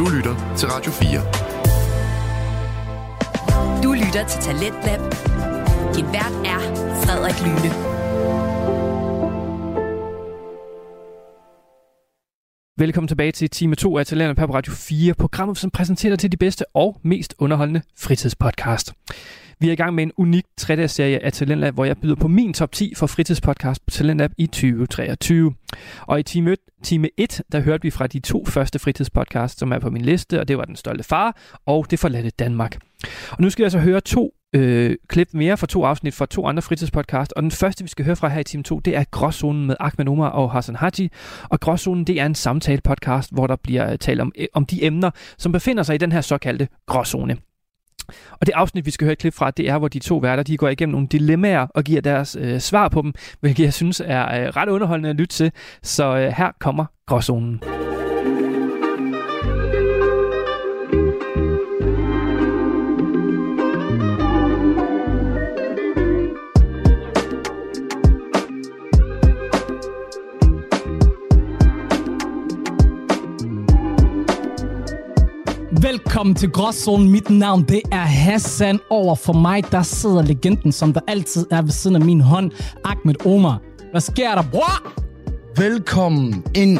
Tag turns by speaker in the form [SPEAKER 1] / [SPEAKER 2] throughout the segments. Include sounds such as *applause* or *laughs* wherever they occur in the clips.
[SPEAKER 1] Du lytter til Radio 4.
[SPEAKER 2] Du lytter til Talentlab. Din vært er Frederik Lyne.
[SPEAKER 3] Velkommen tilbage til time 2 af Talenter på Radio 4, programmet som præsenterer dig til de bedste og mest underholdende fritidspodcast. Vi er i gang med en unik 3 serie af Talentlab, hvor jeg byder på min top 10 for fritidspodcast på Talentlab i 2023. Og i time 1, time 1, der hørte vi fra de to første fritidspodcasts, som er på min liste, og det var Den Stolte Far og Det Forladte Danmark. Og nu skal vi altså høre to øh, klip mere fra to afsnit fra to andre fritidspodcast. Og den første, vi skal høre fra her i time 2, det er Gråzonen med Ahmed Omar og Hassan Haji. Og Gråzonen, det er en samtale-podcast, hvor der bliver øh, talt om, øh, om de emner, som befinder sig i den her såkaldte gråzone. Og det afsnit, vi skal høre et klip fra, det er, hvor de to værter de går igennem nogle dilemmaer og giver deres øh, svar på dem, hvilket jeg synes er øh, ret underholdende at lytte til. Så øh, her kommer Gråzonen.
[SPEAKER 4] Velkommen til Gråzonen. Mit navn det er Hassan. Over for mig, der sidder legenden, som der altid er ved siden af min hånd. Ahmed Omar. Hvad sker der, bror?
[SPEAKER 5] Velkommen ind,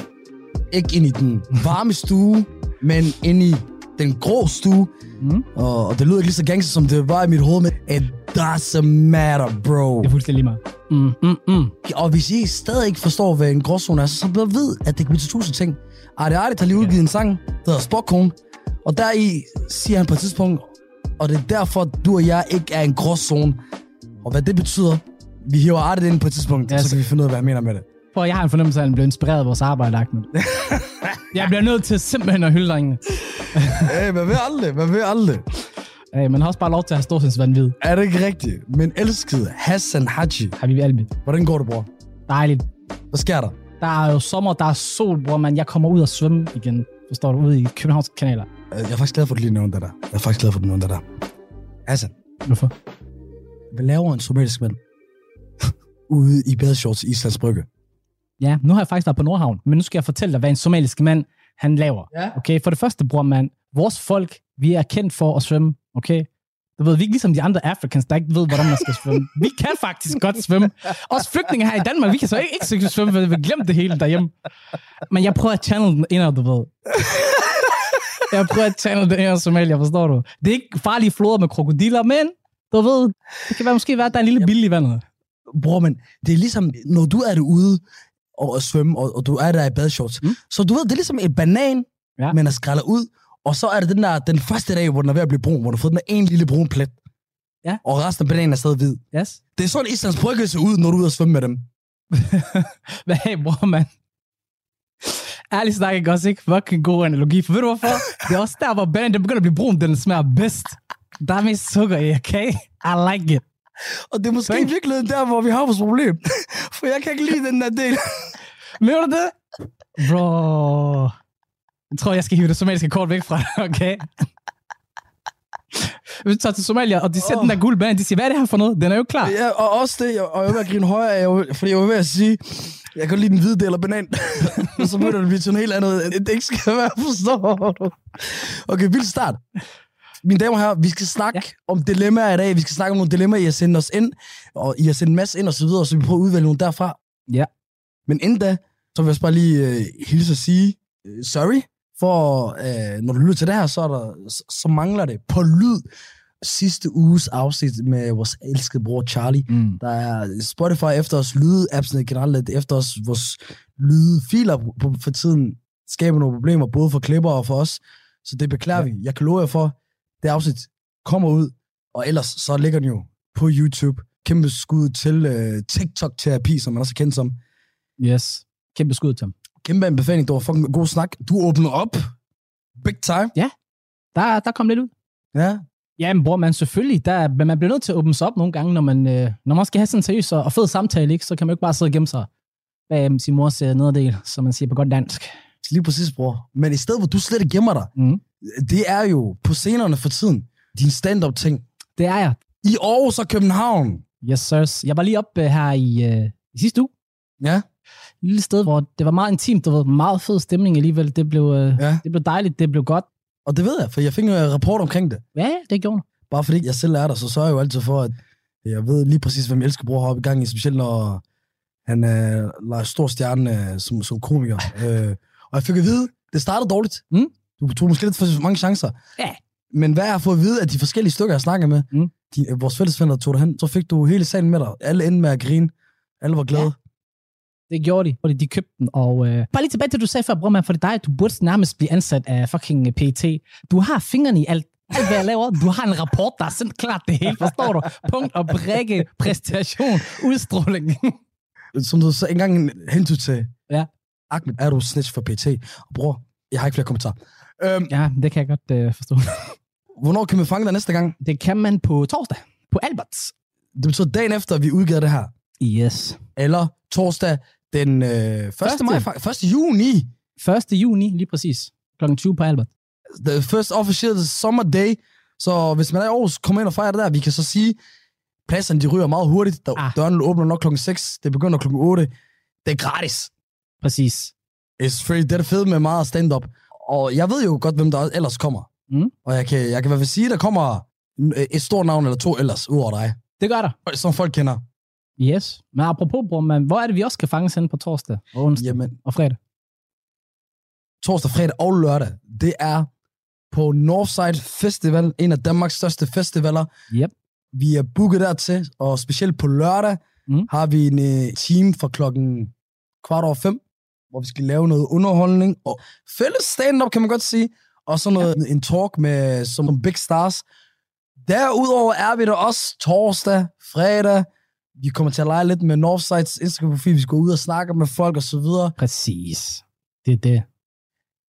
[SPEAKER 5] ikke ind i den varme stue, men ind i den grå stue. Mm. Og, og det lyder ikke lige så gangster, som det var i mit hoved, men it doesn't matter, bro.
[SPEAKER 4] Det er fuldstændig lige meget. Mm, mm, mm.
[SPEAKER 5] Og hvis I stadig ikke forstår, hvad en gråzone er, så bare ved, at det kan til tusind ting. Arte Arte har lige udgivet en sang, der hedder Spockholm. Og der i siger han på et tidspunkt, og det er derfor, du og jeg ikke er en gråzone. Og hvad det betyder, vi hiver Arte ind på et tidspunkt,
[SPEAKER 4] Ja,
[SPEAKER 5] så
[SPEAKER 4] så-
[SPEAKER 5] kan vi finde ud af, hvad jeg mener med det.
[SPEAKER 4] For jeg har en fornemmelse af, at han blev inspireret af vores arbejde, Ahmed. *laughs* jeg bliver nødt til simpelthen at hylde drengene. *laughs*
[SPEAKER 5] hey, man ved aldrig, man ved aldrig.
[SPEAKER 4] Hey, man har også bare lov til at have storsindsvandvid.
[SPEAKER 5] Er det ikke rigtigt? Men elskede Hassan Haji.
[SPEAKER 4] Har vi alt
[SPEAKER 5] Hvordan går det, bror?
[SPEAKER 4] Dejligt.
[SPEAKER 5] Hvad sker der?
[SPEAKER 4] Der er jo sommer, der er sol, bror, man. Jeg kommer ud og svømme igen. Forstår du? Ude i Københavns kanaler.
[SPEAKER 5] Øh, Jeg er faktisk glad for, at du lige nævnte det der. Jeg er faktisk glad for, at du nævnte det der. Hassan,
[SPEAKER 4] Hvorfor?
[SPEAKER 5] hvad laver en somalisk mand *laughs* ude i badeshorts i Islands Brygge?
[SPEAKER 4] Ja, nu har jeg faktisk været på Nordhavn, men nu skal jeg fortælle dig, hvad en somalisk mand, han laver.
[SPEAKER 5] Ja.
[SPEAKER 4] Okay, for det første, bror mand, vores folk, vi er kendt for at svømme, okay? Du ved, vi er ikke ligesom de andre Africans, der ikke ved, hvordan man skal svømme. Vi kan faktisk godt svømme. Også flygtninge her i Danmark, vi kan så ikke, ikke svømme, for vi har glemt det hele derhjemme. Men jeg prøver at channel den indad, du ved. Jeg prøver at channel den indad Somalia, forstår du? Det er ikke farlige floder med krokodiller, men du ved, det kan være, måske være, at der er en lille bille i vandet.
[SPEAKER 5] Bror, men det er ligesom, når du er derude og, og svømme, og, og du er der i badeshorts,
[SPEAKER 4] Mm.
[SPEAKER 5] så du ved, det er ligesom en banan,
[SPEAKER 4] Ja.
[SPEAKER 5] man er skrællet ud, og så er det den der, den første dag, hvor den er ved at blive brun, hvor du har fået den der en lille brun plet.
[SPEAKER 4] Ja.
[SPEAKER 5] Og resten af bananen er stadig hvid.
[SPEAKER 4] Yes?
[SPEAKER 5] Det er sådan, Islands Brygge ser ud, når du er ude og svømme med dem. *laughs*
[SPEAKER 4] Hvad hey, bror, mand? Ærligt snak ikke også ikke fucking god analogi, for ved du hvorfor? Det er også der, hvor bananen den begynder at blive brun, den smager bedst. Der er mest sukker i, okay? I like it.
[SPEAKER 5] Og det er måske
[SPEAKER 4] Thank-
[SPEAKER 5] i virkeligheden der, hvor vi har vores problem. *laughs* For jeg kan ikke lide den der del. *laughs*
[SPEAKER 4] Mener du det? Bro. Jeg tror, jeg skal hive det somaliske kort væk fra okay? Hvis du tager til Somalia, og de ser
[SPEAKER 5] Åh.
[SPEAKER 4] den der gule banan, de siger, hvad er det her for noget? Den er jo klar.
[SPEAKER 5] Ja, og også det, og jeg at grine højere, af, fordi jeg var ved at sige, jeg kan lide den hvide del af banan. *laughs* så begynder det blive til noget helt andet, det ikke skal være, forstår du? Okay, vild start. Mine damer og herrer, vi skal snakke
[SPEAKER 4] Ja.
[SPEAKER 5] ja. om dilemmaer i dag. Vi skal snakke om nogle dilemmaer, I har sendt os ind, og I har sendt en masse ind og så videre, så vi prøver at udvælge nogle derfra.
[SPEAKER 4] Ja.
[SPEAKER 5] Men inden da, så vil jeg også bare lige øh, hilse og sige, øh, sorry, for øh, når du lytter til det her, så, er der, så, så mangler det på lyd sidste uges afsnit med vores elskede bror Charlie.
[SPEAKER 4] Mm.
[SPEAKER 5] Der er Spotify efter os, lydappsene generelt lidt efter os, vores lydfiler på, for tiden skaber nogle problemer, både for klipper og for os. Så det beklager
[SPEAKER 4] Ja.
[SPEAKER 5] ja. vi. Jeg kan love jer for, det afsnit kommer ud, og ellers så ligger den jo på YouTube. Kæmpe skud til øh, TikTok-terapi, som man også er kendt som.
[SPEAKER 4] Yes. Kæmpe skud til ham.
[SPEAKER 5] Kæmpe anbefaling, det var fucking god snak. Du åbner op. Big time.
[SPEAKER 4] Der, der kom lidt ud.
[SPEAKER 5] Ja.
[SPEAKER 4] Ja, men bror, man selvfølgelig, der, men man bliver nødt til at åbne sig op nogle gange, når man, øh, når man skal have sådan en seriøs og og fed samtale, ikke? så kan man jo ikke bare sidde og gemme sig bag sin mors øh, nederdel, som man siger på godt dansk.
[SPEAKER 5] Lige præcis, bror. Men i stedet, hvor du slet ikke gemmer dig,
[SPEAKER 4] Mm.
[SPEAKER 5] det er jo på scenerne for tiden. Din stand-up ting.
[SPEAKER 4] Det er jeg.
[SPEAKER 5] I Aarhus og København.
[SPEAKER 4] Yes, sirs. Jeg var lige op øh, her i, øh, i sidste uge.
[SPEAKER 5] Ja.
[SPEAKER 4] lille sted, hvor det var meget intimt, der var meget fed stemning alligevel. Det blev, øh,
[SPEAKER 5] Ja.
[SPEAKER 4] det blev dejligt, det blev godt.
[SPEAKER 5] Og det ved jeg, for jeg fik en øh, rapport omkring det.
[SPEAKER 4] Ja, det gjorde det.
[SPEAKER 5] Bare fordi jeg selv er der, så sørger jeg jo altid for, at jeg ved lige præcis, hvem Elsker Bror har oppe i gang i, specielt når han øh, leger stor stjerne øh, som, som komiker. *laughs* øh, og jeg fik at vide, det startede dårligt.
[SPEAKER 4] Mm.
[SPEAKER 5] Du tog måske lidt for mange chancer.
[SPEAKER 4] Ja.
[SPEAKER 5] Men hvad jeg har fået at vide af de forskellige stykker, jeg snakker med,
[SPEAKER 4] Mm.
[SPEAKER 5] de, øh, vores fællesvenner tog dig hen, så fik du hele salen med dig. Alle endte med at grine. Alle var glade. Ja.
[SPEAKER 4] Det gjorde de, fordi de købte den. Og øh, bare lige tilbage til, du sagde før, bror, man, for dig, du burde nærmest blive ansat af fucking øh, PET. Du har fingrene i alt. Alt, hvad jeg laver. Du har en rapport, der er sendt klart det hele, forstår du? Punkt og brække, præstation, udstråling. *laughs*
[SPEAKER 5] Som du så engang hentede til.
[SPEAKER 4] Ja.
[SPEAKER 5] Ahmed, er du snitch for PT? Og bror, jeg har ikke flere kommentarer. Øhm,
[SPEAKER 4] ja, det kan jeg godt øh, forstå.
[SPEAKER 5] hvornår kan vi fange dig næste gang?
[SPEAKER 4] Det kan man på torsdag, på Alberts.
[SPEAKER 5] Det betyder dagen efter, at vi udgiver det her.
[SPEAKER 4] Yes.
[SPEAKER 5] Eller torsdag den øh, 1.
[SPEAKER 4] Første.
[SPEAKER 5] maj, fa- 1. juni.
[SPEAKER 4] 1. juni, lige præcis. Klokken 20 på Albert.
[SPEAKER 5] The first official summer day. Så hvis man er i Aarhus, kom ind og fejre det der. Vi kan så sige, pladserne de ryger meget hurtigt. Der,
[SPEAKER 4] Ah.
[SPEAKER 5] Døren åbner nok klokken 6. Det begynder klokken 8. Det er gratis.
[SPEAKER 4] Præcis.
[SPEAKER 5] It's free. Det er det fede med meget stand-up. Og jeg ved jo godt, hvem der ellers kommer.
[SPEAKER 4] Mm.
[SPEAKER 5] Og jeg kan, jeg kan i hvert fald sige, at der kommer et stort navn eller to ellers, ud over dig.
[SPEAKER 4] Det gør der.
[SPEAKER 5] Som folk kender.
[SPEAKER 4] Yes. Men apropos, bror, man, hvor er det, vi også kan fange hende på torsdag og onsdag
[SPEAKER 5] Jamen,
[SPEAKER 4] og fredag?
[SPEAKER 5] torsdag, fredag og lørdag, det er på Northside Festival, en af Danmarks største festivaler.
[SPEAKER 4] Yep.
[SPEAKER 5] Vi er booket dertil, og specielt på lørdag
[SPEAKER 4] Mm.
[SPEAKER 5] har vi en uh, team fra klokken kvart over fem, hvor vi skal lave noget underholdning og fælles stand-up, kan man godt sige, og så noget, en talk med som nogle big stars. Derudover er vi der også torsdag, fredag. Vi kommer til at lege lidt med Northsides Instagram-profil. Vi skal ud og snakke med folk og så videre.
[SPEAKER 4] Præcis. Det er det.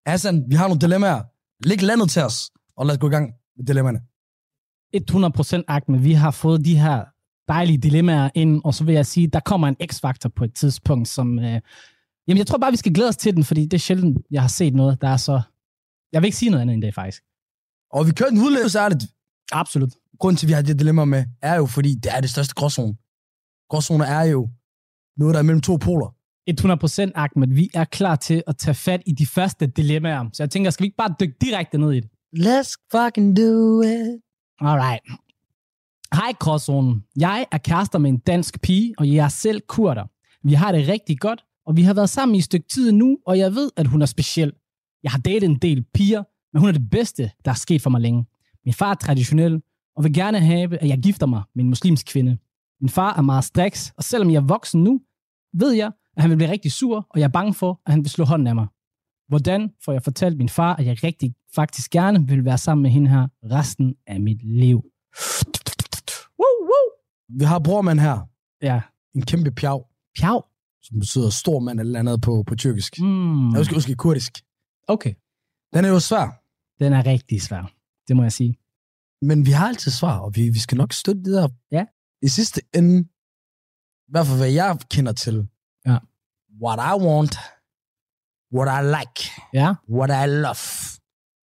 [SPEAKER 5] Hassan, vi har nogle dilemmaer. Læg landet til os, og lad os gå i gang med dilemmaerne.
[SPEAKER 4] 100% Ahmed, vi har fået de her dejlige dilemmaer ind, og så vil jeg sige, der kommer en x-faktor på et tidspunkt, som... Øh, jamen, jeg tror bare, vi skal glæde os til den, fordi det er sjældent, jeg har set noget, der er så... Jeg vil ikke sige noget andet end det, faktisk.
[SPEAKER 5] Og vi kører den udlevelse ærligt.
[SPEAKER 4] Absolut.
[SPEAKER 5] Grunden til, at vi har de dilemmaer med, er jo, fordi det er det største gråzone. Gråzone er jo noget, der er mellem to poler.
[SPEAKER 4] 100% Ahmed, vi er klar til at tage fat i de første dilemmaer. Så jeg tænker, skal vi ikke bare dykke direkte ned i det?
[SPEAKER 5] Let's fucking do it.
[SPEAKER 4] Alright. Hej, Gråzonen. Jeg er kærester med en dansk pige, og jeg er selv kurder. Vi har det rigtig godt, og vi har været sammen i et stykke tid nu, og jeg ved, at hun er speciel. Jeg har datet en del piger, men hun er det bedste, der er sket for mig længe. Min far er traditionel, og vil gerne have, at jeg gifter mig med en muslimsk kvinde. Min far er meget striks, og selvom jeg er voksen nu, ved jeg, at han vil blive rigtig sur, og jeg er bange for, at han vil slå hånden af mig. Hvordan får jeg fortalt min far, at jeg rigtig faktisk gerne vil være sammen med hende her resten af mit liv? Woo, woo.
[SPEAKER 5] Vi har brormand her.
[SPEAKER 4] Ja.
[SPEAKER 5] En kæmpe pjav,
[SPEAKER 4] Pjav.
[SPEAKER 5] som betyder stor mand eller andet på, på tyrkisk. Mm. Jeg husker, husker kurdisk.
[SPEAKER 4] Okay.
[SPEAKER 5] Den er jo svær,
[SPEAKER 4] Den er rigtig svær. Det må jeg sige.
[SPEAKER 5] men vi har altid svar, og vi, vi skal nok støtte det der.
[SPEAKER 4] Ja.
[SPEAKER 5] I sidste ende, i hvert fald hvad jeg kender til,
[SPEAKER 4] Ja.
[SPEAKER 5] what I want, what I like,
[SPEAKER 4] Ja.
[SPEAKER 5] what I love,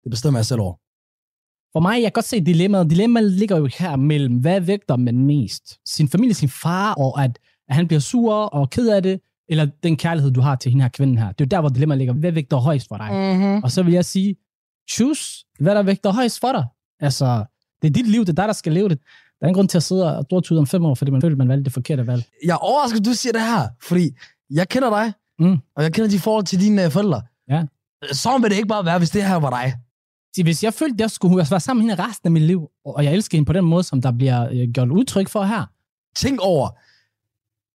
[SPEAKER 5] det bestemmer jeg selv over.
[SPEAKER 4] For mig, jeg kan godt se dilemmaet. Dilemmaet ligger jo her mellem, hvad vægter man mest? Sin familie, sin far, og at, at han bliver sur og ked af det, eller den kærlighed, du har til hende her kvinden her. Det er jo der, hvor dilemmaet ligger. Hvad vægter højst for dig?
[SPEAKER 5] Mm-hmm.
[SPEAKER 4] Og så vil jeg sige, choose, hvad der vægter højst for dig. Altså, det er dit liv, det er dig, der skal leve det. Der er ingen grund til at sidde og stortude om fem år, fordi man føler, man valgte det forkerte valg.
[SPEAKER 5] Jeg er overrasket, at du siger det her, fordi jeg kender dig,
[SPEAKER 4] Mm.
[SPEAKER 5] og jeg kender de forhold til dine øh, forældre.
[SPEAKER 4] Ja.
[SPEAKER 5] Så vil det ikke bare være, hvis det her var dig.
[SPEAKER 4] Så hvis jeg følte, at jeg skulle være sammen med hende resten af mit liv, og jeg elsker hende på den måde, som der bliver øh, gjort udtryk for her,
[SPEAKER 5] Tænk over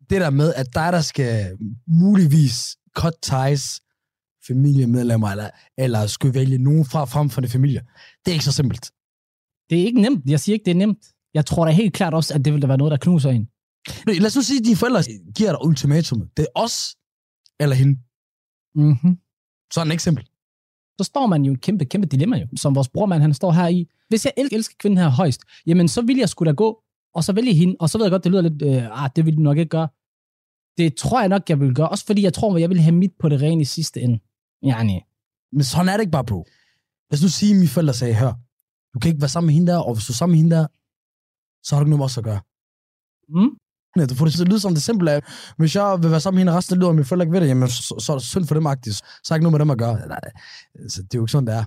[SPEAKER 5] det der med, at dig, der skal muligvis cut ties familiemedlemmer, eller, eller skulle vælge nogen fra frem for det familie. Det er ikke så simpelt.
[SPEAKER 4] det er ikke nemt. Jeg siger ikke, det er nemt. Jeg tror da helt klart også, at det vil da være noget, der knuser en.
[SPEAKER 5] Nu, Lad os nu sige, at dine forældre giver dig ultimatum. Det er os eller hende.
[SPEAKER 4] Mm-hmm.
[SPEAKER 5] Så den ikke simpel.
[SPEAKER 4] Så står man jo i et kæmpe, kæmpe dilemma, jo, som vores brormand, han står her i. Hvis jeg elsker, elsker kvinden her højst, jamen så vil jeg skulle da gå, og så vælge hende, og så ved jeg godt, det lyder lidt, øh, ah, det vil du nok ikke gøre. Det tror jeg nok, jeg vil gøre, også fordi jeg tror, at jeg vil have mit på det rene i sidste ende. Ja, nej.
[SPEAKER 5] Men sådan er det ikke bare, bro. Lad os nu sige, at mine forældre sagde, hør, du kan ikke være sammen med hende der, og hvis du er sammen med hende der, så har du ikke noget med os at gøre.
[SPEAKER 4] Mm?
[SPEAKER 5] Ja, Du får det til at lyde som det simple af, hvis jeg vil være sammen med hende resten af livet, og mine forældre ikke ved det, jamen, så, så er det synd for dem agtigt. Så har ikke noget med dem at gøre. Nej, altså, det er jo ikke sådan, det er.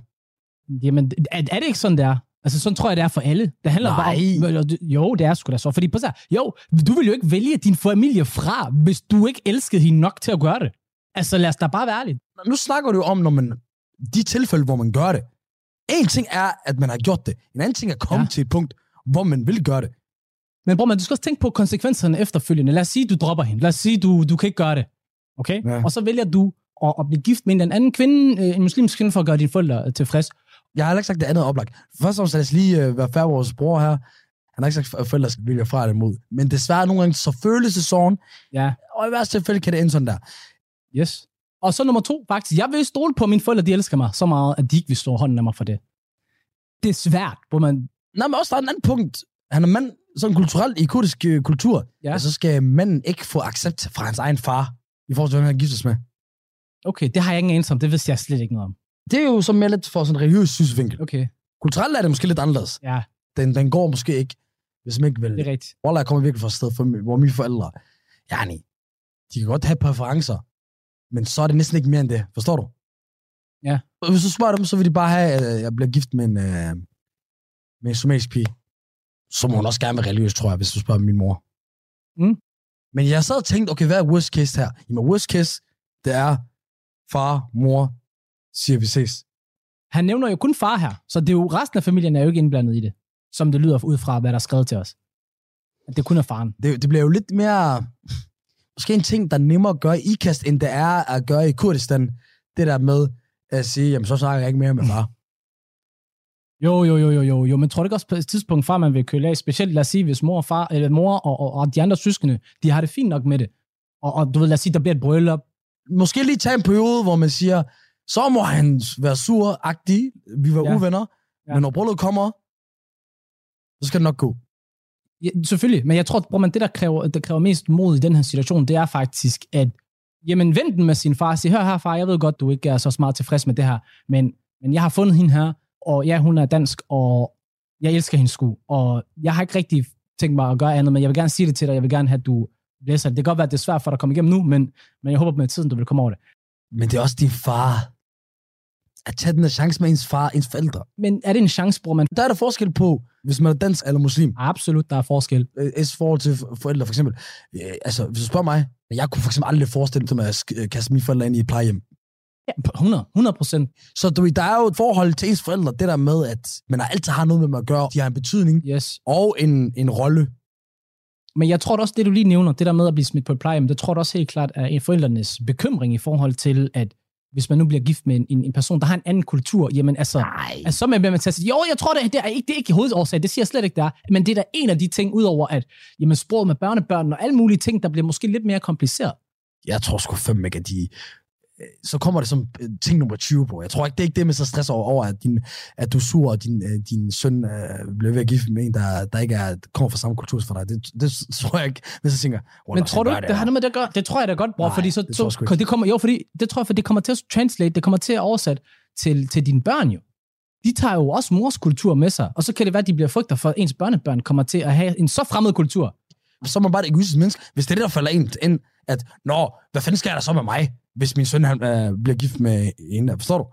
[SPEAKER 4] Jamen, er, er det ikke sådan, det er? Altså, sådan tror jeg, det er for alle. Det handler
[SPEAKER 5] Nej.
[SPEAKER 4] bare om... Jo, det er sgu da så. Fordi på så, jo, du vil jo ikke vælge din familie fra, hvis du ikke elskede hende nok til at gøre det. Altså, lad os da bare være ærlige.
[SPEAKER 5] Nu snakker du jo om, når man, de tilfælde, hvor man gør det. En ting er, at man har gjort det. En anden ting er at komme
[SPEAKER 4] ja.
[SPEAKER 5] til et punkt, hvor man vil gøre det.
[SPEAKER 4] Men bror, man, du skal også tænke på konsekvenserne efterfølgende. Lad os sige, du dropper hende. Lad os sige, du, du kan ikke gøre det. Okay?
[SPEAKER 5] Ja.
[SPEAKER 4] Og så vælger du at, at blive gift med en anden kvinde, øh, en muslimsk kvinde, for at gøre dine forældre øh, tilfreds.
[SPEAKER 5] Jeg har heller ikke sagt, det andet oplagt. Først og fremmest lige øh, være færre vores bror her. Han har ikke sagt, at forældre skal vælge fra det imod. Men desværre nogle gange, så føles det sådan.
[SPEAKER 4] Ja.
[SPEAKER 5] Og i værste tilfælde kan det ende sådan der.
[SPEAKER 4] Yes. Og så nummer to, faktisk. Jeg vil stole på, at mine forældre, de elsker mig så meget, at de ikke vil slå hånden af mig for det. Det er svært, hvor man...
[SPEAKER 5] Nej, men også der er en anden punkt. Han er mand, sådan kulturelt i kurdisk øh, kultur.
[SPEAKER 4] Ja.
[SPEAKER 5] Ja. Så skal manden ikke få accept fra hans egen far, i forhold til, hvem han giftes med.
[SPEAKER 4] Okay, det har jeg ingen anelse om. Det vidste jeg slet ikke noget om.
[SPEAKER 5] Det er jo så mere lidt for sådan en religiøs synsvinkel.
[SPEAKER 4] Okay,
[SPEAKER 5] Kulturelt er det måske lidt anderledes.
[SPEAKER 4] ja,
[SPEAKER 5] Den, den går måske ikke, hvis man ikke vil.
[SPEAKER 4] det er rigtigt.
[SPEAKER 5] Wallah, jeg kommer virkelig fra et sted, for, hvor mine forældre, ja, nej, de kan godt have præferencer, men så er det næsten ikke mere end det. Forstår du?
[SPEAKER 4] Ja.
[SPEAKER 5] Og hvis du spørger dem, så vil de bare have, at jeg bliver gift med en, øh, med en somalisk pige. Så må hun også gerne være religiøs, tror jeg, hvis du spørger min mor.
[SPEAKER 4] Mm.
[SPEAKER 5] Men jeg sad og tænkte, okay, hvad er worst case her? Jamen, worst case, det er far, mor, siger vi ses.
[SPEAKER 4] Han nævner jo kun far her, så det er jo, resten af familien er jo ikke indblandet i det, som det lyder ud fra, hvad der er skrevet til os. At det kun er faren.
[SPEAKER 5] det, det bliver jo lidt mere... Måske en ting, der er nemmere at gøre i IKAST, end det er at gøre i Kurdistan. Det der med at sige, jamen så snakker jeg ikke mere med far.
[SPEAKER 4] Jo, jo, jo, jo, jo, jo, men tror du ikke også på et tidspunkt, far man vil køle af, specielt lad os sige, hvis mor og far, eller mor og, og, og de andre søskende, de har det fint nok med det. Og, og du ved, lad os sige, der bliver et bryllup.
[SPEAKER 5] Måske lige tage en periode, hvor man siger, så må han være sur-agtig. Vi var
[SPEAKER 4] Ja.
[SPEAKER 5] uvenner.
[SPEAKER 4] Ja.
[SPEAKER 5] Men når brylluppet kommer, så skal det nok gå.
[SPEAKER 4] Ja, selvfølgelig, men jeg tror, bror, man, det, der kræver, der kræver mest mod i den her situation, det er faktisk, at jamen, vent den med sin far og sige, hør her far, jeg ved godt, du ikke er så smart tilfreds med det her, men, men jeg har fundet hende her, og ja, hun er dansk, og jeg elsker hende sgu, og jeg har ikke rigtig tænkt mig at gøre andet, men jeg vil gerne sige det til dig, jeg vil gerne have, at du læser det. Det kan godt være, at det er svært for dig at komme igennem nu, men, men jeg håber med tiden, du vil komme over det.
[SPEAKER 5] Men det er også din far. At tage den her chance med ens far, ens forældre.
[SPEAKER 4] Men er det en chance, bror, man?
[SPEAKER 5] Der er der forskel på, hvis man er dansk eller muslim.
[SPEAKER 4] Absolut, der er forskel.
[SPEAKER 5] Øh, i forhold til forældre, for eksempel. Øh, altså, hvis du spørger mig, jeg kunne for eksempel aldrig forestille mig at sk- kaste mine forældre ind i et plejehjem.
[SPEAKER 4] Ja, 100, 100 procent.
[SPEAKER 5] Så du, der er jo et forhold til ens forældre, det der med, at man altid har noget med dem at gøre. De har en betydning
[SPEAKER 4] Yes.
[SPEAKER 5] og en, en rolle.
[SPEAKER 4] Men jeg tror også, det du lige nævner, det der med at blive smidt på et plejehjem, det tror jeg også helt klart er en forældrenes bekymring i forhold til, at hvis man nu bliver gift med en, en, en person, der har en anden kultur, jamen altså,
[SPEAKER 5] Nej.
[SPEAKER 4] altså så bliver man til at sige, jo, jeg tror, det, det, er ikke, det er ikke hovedårsag, det siger jeg slet ikke, der men det er da en af de ting, udover at jamen, sproget med børnebørn og alle mulige ting, der bliver måske lidt mere kompliceret.
[SPEAKER 5] Jeg tror sgu fem ikke, at de... øh, Så kommer det som øh, ting nummer 20 på. Jeg tror ikke, det er ikke det med så stress over, over at, din, at du sur, og din, øh, din søn øh, bliver ved at gifte med en, der, der ikke er, kommer fra samme kultur som dig. Det, det tror jeg ikke, hvis jeg tænker...
[SPEAKER 4] Men tror du ikke, det har noget med det at gøre? Det tror jeg da godt, bror,
[SPEAKER 5] Nej,
[SPEAKER 4] fordi så,
[SPEAKER 5] det tror jeg
[SPEAKER 4] så det kommer, jo, fordi det tror jeg, for det kommer til at translate, det kommer til at oversætte til, til dine børn jo. De tager jo også mors kultur med sig, og så kan det være, at de bliver frygter for, at ens børnebørn kommer til at have en så fremmed kultur.
[SPEAKER 5] så er man bare et egoistisk menneske. Hvis det er det, der falder ind, ind at, nå, hvad fanden sker der så med mig, hvis min søn han, øh, bliver gift med en, forstår du?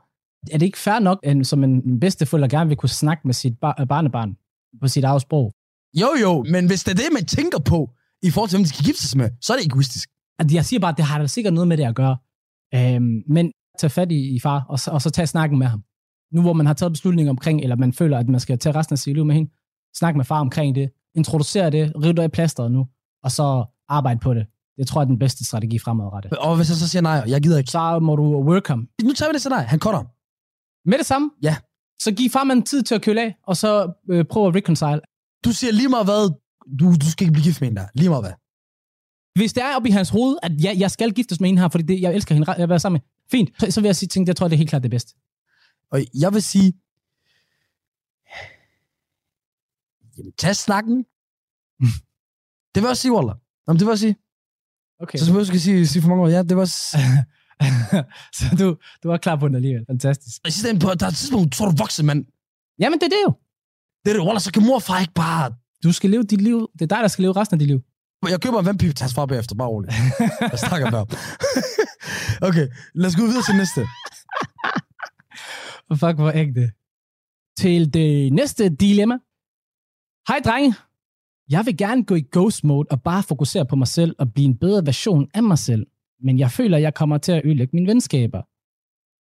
[SPEAKER 4] Er det ikke fair nok, at som en bedsteforælder gerne vil kunne snakke med sit bar- barnebarn på sit eget sprog?
[SPEAKER 5] Jo, jo, men hvis det er det, man tænker på, i forhold til, hvem de skal gifte sig med, så er det egoistisk.
[SPEAKER 4] Altså, jeg siger bare, at det har da sikkert noget med det at gøre. Øhm, men tag fat i, i far, og så, og så tag snakken med ham. Nu hvor man har taget beslutning omkring, eller man føler, at man skal tage resten af sit liv med hende, snak med far omkring det, introducer det, riv dig i plasteret nu, og så arbejde på det. Det tror jeg er den bedste strategi fremadrettet.
[SPEAKER 5] Og hvis jeg så siger nej, jeg gider ikke.
[SPEAKER 4] Så må du work ham.
[SPEAKER 5] Nu tager vi det så nej, han cutter.
[SPEAKER 4] Med det samme,
[SPEAKER 5] Ja.
[SPEAKER 4] så giv farmand tid til at køle af, og så øh, prøv at reconcile.
[SPEAKER 5] Du siger lige meget hvad, du, du skal ikke blive gift med en der. Lige meget hvad.
[SPEAKER 4] Hvis det er oppe i hans hoved, at jeg, jeg skal giftes med hende her, fordi det, jeg elsker hende, jeg vil være sammen med, fint, så, så vil jeg sige, tænke, jeg tror, det er helt klart det bedste.
[SPEAKER 5] Og jeg vil sige, jamen tag snakken. *laughs* det vil jeg sige, Waller. Jamen, det vil jeg sige.
[SPEAKER 4] Okay.
[SPEAKER 5] Så skal jeg sige, sige for mange år, ja, det var... *laughs*
[SPEAKER 4] så du, du var klar på den alligevel. Fantastisk.
[SPEAKER 5] I sidste ende, på, der er et tidspunkt, så er du voksen, mand.
[SPEAKER 4] Jamen, det er det jo.
[SPEAKER 5] Det er det, Waller, så kan mor og far ikke bare...
[SPEAKER 4] Du skal leve dit liv. Det er dig, der skal leve resten af dit liv.
[SPEAKER 5] Jeg køber en vandpip til hans far bagefter, bare roligt. Jeg snakker med ham. *laughs* okay, lad os gå videre til næste.
[SPEAKER 4] Fuck, hvor ægte. Til det næste dilemma. Hej, drenge. Jeg vil gerne gå i ghost mode og bare fokusere på mig selv og blive en bedre version af mig selv. Men jeg føler, at jeg kommer til at ødelægge mine venskaber.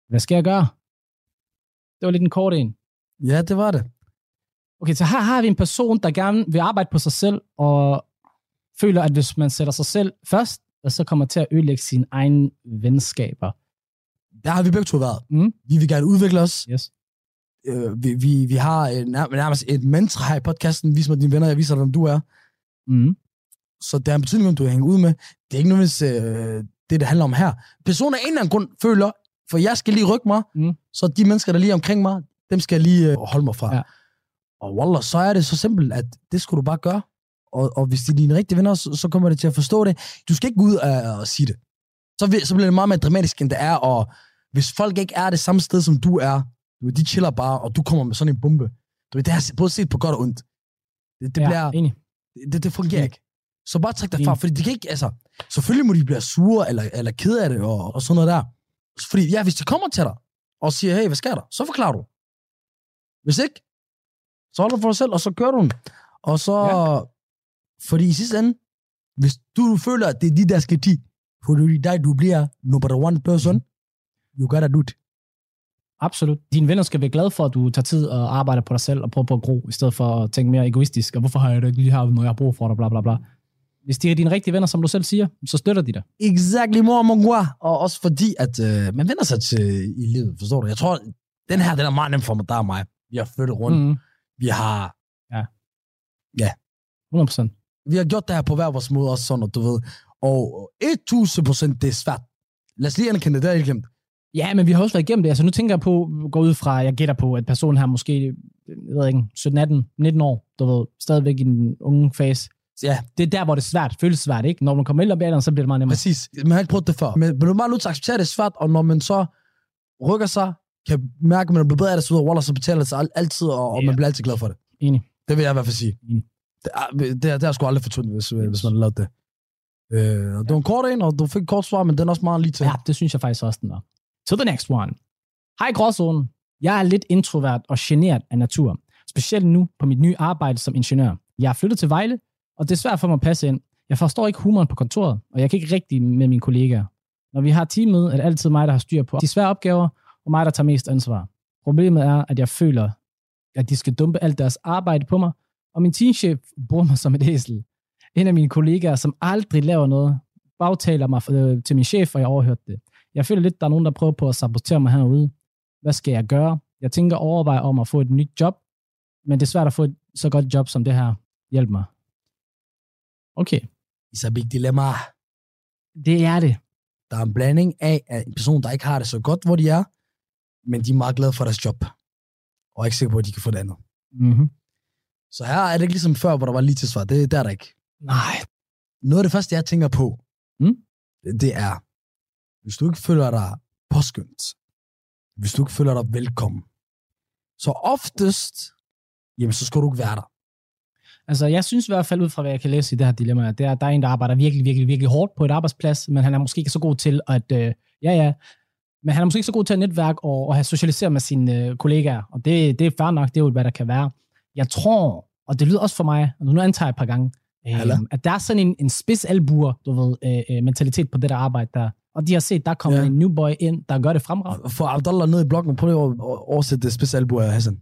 [SPEAKER 4] Hvad skal jeg gøre? Det var lidt en kort en.
[SPEAKER 5] Ja, det var det.
[SPEAKER 4] Okay, så her har vi en person, der gerne vil arbejde på sig selv, og føler, at hvis man sætter sig selv først, så kommer til at ødelægge sine egne venskaber.
[SPEAKER 5] Der har vi begge to været.
[SPEAKER 4] Mm.
[SPEAKER 5] Vi vil gerne udvikle os.
[SPEAKER 4] Yes.
[SPEAKER 5] Øh, vi, vi, vi har en, nær- nærmest et mantra her i podcasten. Vis mig dine venner, jeg viser dig, hvem du er.
[SPEAKER 4] Mm.
[SPEAKER 5] Så det er en betydning, hvem du hænger ud med. Det er ikke nødvendigvis øh, det, det handler om her. Personen af en eller anden grund føler, for jeg skal lige rykke mig,
[SPEAKER 4] Mm.
[SPEAKER 5] så de mennesker, der lige er omkring mig, dem skal jeg lige øh, holde mig fra.
[SPEAKER 4] Ja.
[SPEAKER 5] Og wallah, så er det så simpelt, at det skulle du bare gøre. Og, og hvis de er dine rigtige venner, så, så kommer det til at forstå det. Du skal ikke gå ud og, og sige det. Så, så bliver det meget mere dramatisk, end det er. Og hvis folk ikke er det samme sted, som du er, du ved, de chiller bare, og du kommer med sådan en bombe. Du ved, det har både set på godt og ondt. Det, det,
[SPEAKER 4] ja,
[SPEAKER 5] bliver,
[SPEAKER 4] enig.
[SPEAKER 5] det, det fungerer
[SPEAKER 4] Enig.
[SPEAKER 5] ikke. Så bare træk dig
[SPEAKER 4] Enig.
[SPEAKER 5] fra, fordi de kan ikke, altså, selvfølgelig må de blive sure, eller, eller kede af det, og, og sådan noget der. Fordi, ja, hvis de kommer til dig, og siger, hey, hvad sker der? Så forklarer du. Hvis ikke, så holder du for dig selv, og så kører du den. Og så, ja. fordi i sidste ende, hvis du føler, at det er de, der skal til, fordi dig, du bliver number one person, you gotta do it.
[SPEAKER 4] Absolut. Dine venner skal være glade for, at du tager tid og arbejder på dig selv og prøver på at gro, i stedet for at tænke mere egoistisk. Og hvorfor har jeg det ikke lige her, når jeg har brug for dig, bla bla bla. Hvis de er dine rigtige venner, som du selv siger, så støtter de dig.
[SPEAKER 5] Exactly, mor gua. Og også fordi, at øh, man vender sig til i livet, forstår du? Jeg tror, den her, den er meget nem for mig, der og mig. Vi har flyttet rundt. Mm. Vi har
[SPEAKER 4] 100 procent.
[SPEAKER 5] vi har gjort det her på hver vores måde, også sådan, og du ved. Og 1000 procent, det er svært. Lad os lige anerkende det, det er glemt.
[SPEAKER 4] Ja, men vi har også været igennem det. Altså nu tænker jeg på, gå ud fra, jeg gætter på, at personen her måske, jeg ved ikke, 17, 18, 19 år, du ved, stadigvæk i den unge fase.
[SPEAKER 5] Ja,
[SPEAKER 4] Det er der, hvor det er svært. Føles svært, ikke? Når man kommer ældre op i alderen, så bliver det meget nemmere.
[SPEAKER 5] præcis. Man har ikke prøvet det før. Men, men du er bare nødt til at acceptere, at det er svært, og når man så rykker sig, kan mærke, at man er blevet bedre af det, så ud, Wallah, så betaler det sig al- altid, og, og
[SPEAKER 4] Ja.
[SPEAKER 5] man bliver altid glad for det.
[SPEAKER 4] Enig.
[SPEAKER 5] Det vil jeg i hvert fald sige.
[SPEAKER 4] Enig.
[SPEAKER 5] Det er, det er, det er sgu aldrig fortyndt, hvis, hvis man har lavet det. Øh, og det var en kort en, og du fik et kort svar, men den er også meget lige til.
[SPEAKER 4] Ja, det synes jeg faktisk også, den var. To the next one. Hej Gråzonen. Jeg er lidt introvert og generet af natur. Specielt nu på mit nye arbejde som ingeniør. Jeg er flyttet til Vejle, og det er svært for mig at passe ind. Jeg forstår ikke humoren på kontoret, og jeg kan ikke rigtig med mine kollegaer. Når vi har teamet, er det altid mig, der har styr på de svære opgaver, og mig, der tager mest ansvar. Problemet er, at jeg føler, at de skal dumpe alt deres arbejde på mig, og min teamchef bruger mig som et æsel. En af mine kollegaer, som aldrig laver noget, bagtaler mig øh, til min chef, og jeg overhørte det. Jeg føler lidt, der er nogen, der prøver på at sabotere mig herude. Hvad skal jeg gøre? Jeg tænker overveje om at få et nyt job, men det er svært at få et så godt job som det her. Hjælp mig. Okay,
[SPEAKER 5] It's a big dilemma.
[SPEAKER 4] det er det.
[SPEAKER 5] Der er en blanding af at en person, der ikke har det så godt, hvor de er, men de er meget glade for deres job, og er ikke sikre på, at de kan få det andet.
[SPEAKER 4] Mm-hmm.
[SPEAKER 5] Så her er det ikke ligesom før, hvor der var lige til svar. Det, det er der ikke.
[SPEAKER 4] Nej.
[SPEAKER 5] Noget af det første, jeg tænker på,
[SPEAKER 4] Mm.
[SPEAKER 5] det, det er, hvis du ikke føler dig påskyndt, hvis du ikke føler dig velkommen, så oftest, jamen så skal du ikke være der.
[SPEAKER 4] Altså, jeg synes i hvert fald ud fra, hvad jeg kan læse i det her dilemma, det er, at der er en, der arbejder virkelig, virkelig, virkelig hårdt på et arbejdsplads, men han er måske ikke så god til at, øh, ja, ja, men han er måske ikke så god til at netværke og, og have socialiseret med sine øh, kollegaer, og det, det er fair nok, det er jo, hvad der kan være. Jeg tror, og det lyder også for mig, og nu antager jeg et par gange, øh, at der er sådan en, en spids albuer, du ved, øh, øh, mentalitet på det der arbejde der. Og de har set, der kommer
[SPEAKER 5] Ja.
[SPEAKER 4] en new boy ind, der gør det fremragende.
[SPEAKER 5] For Abdallah ned i blokken, prøv at oversætte det specialbord af Hassan.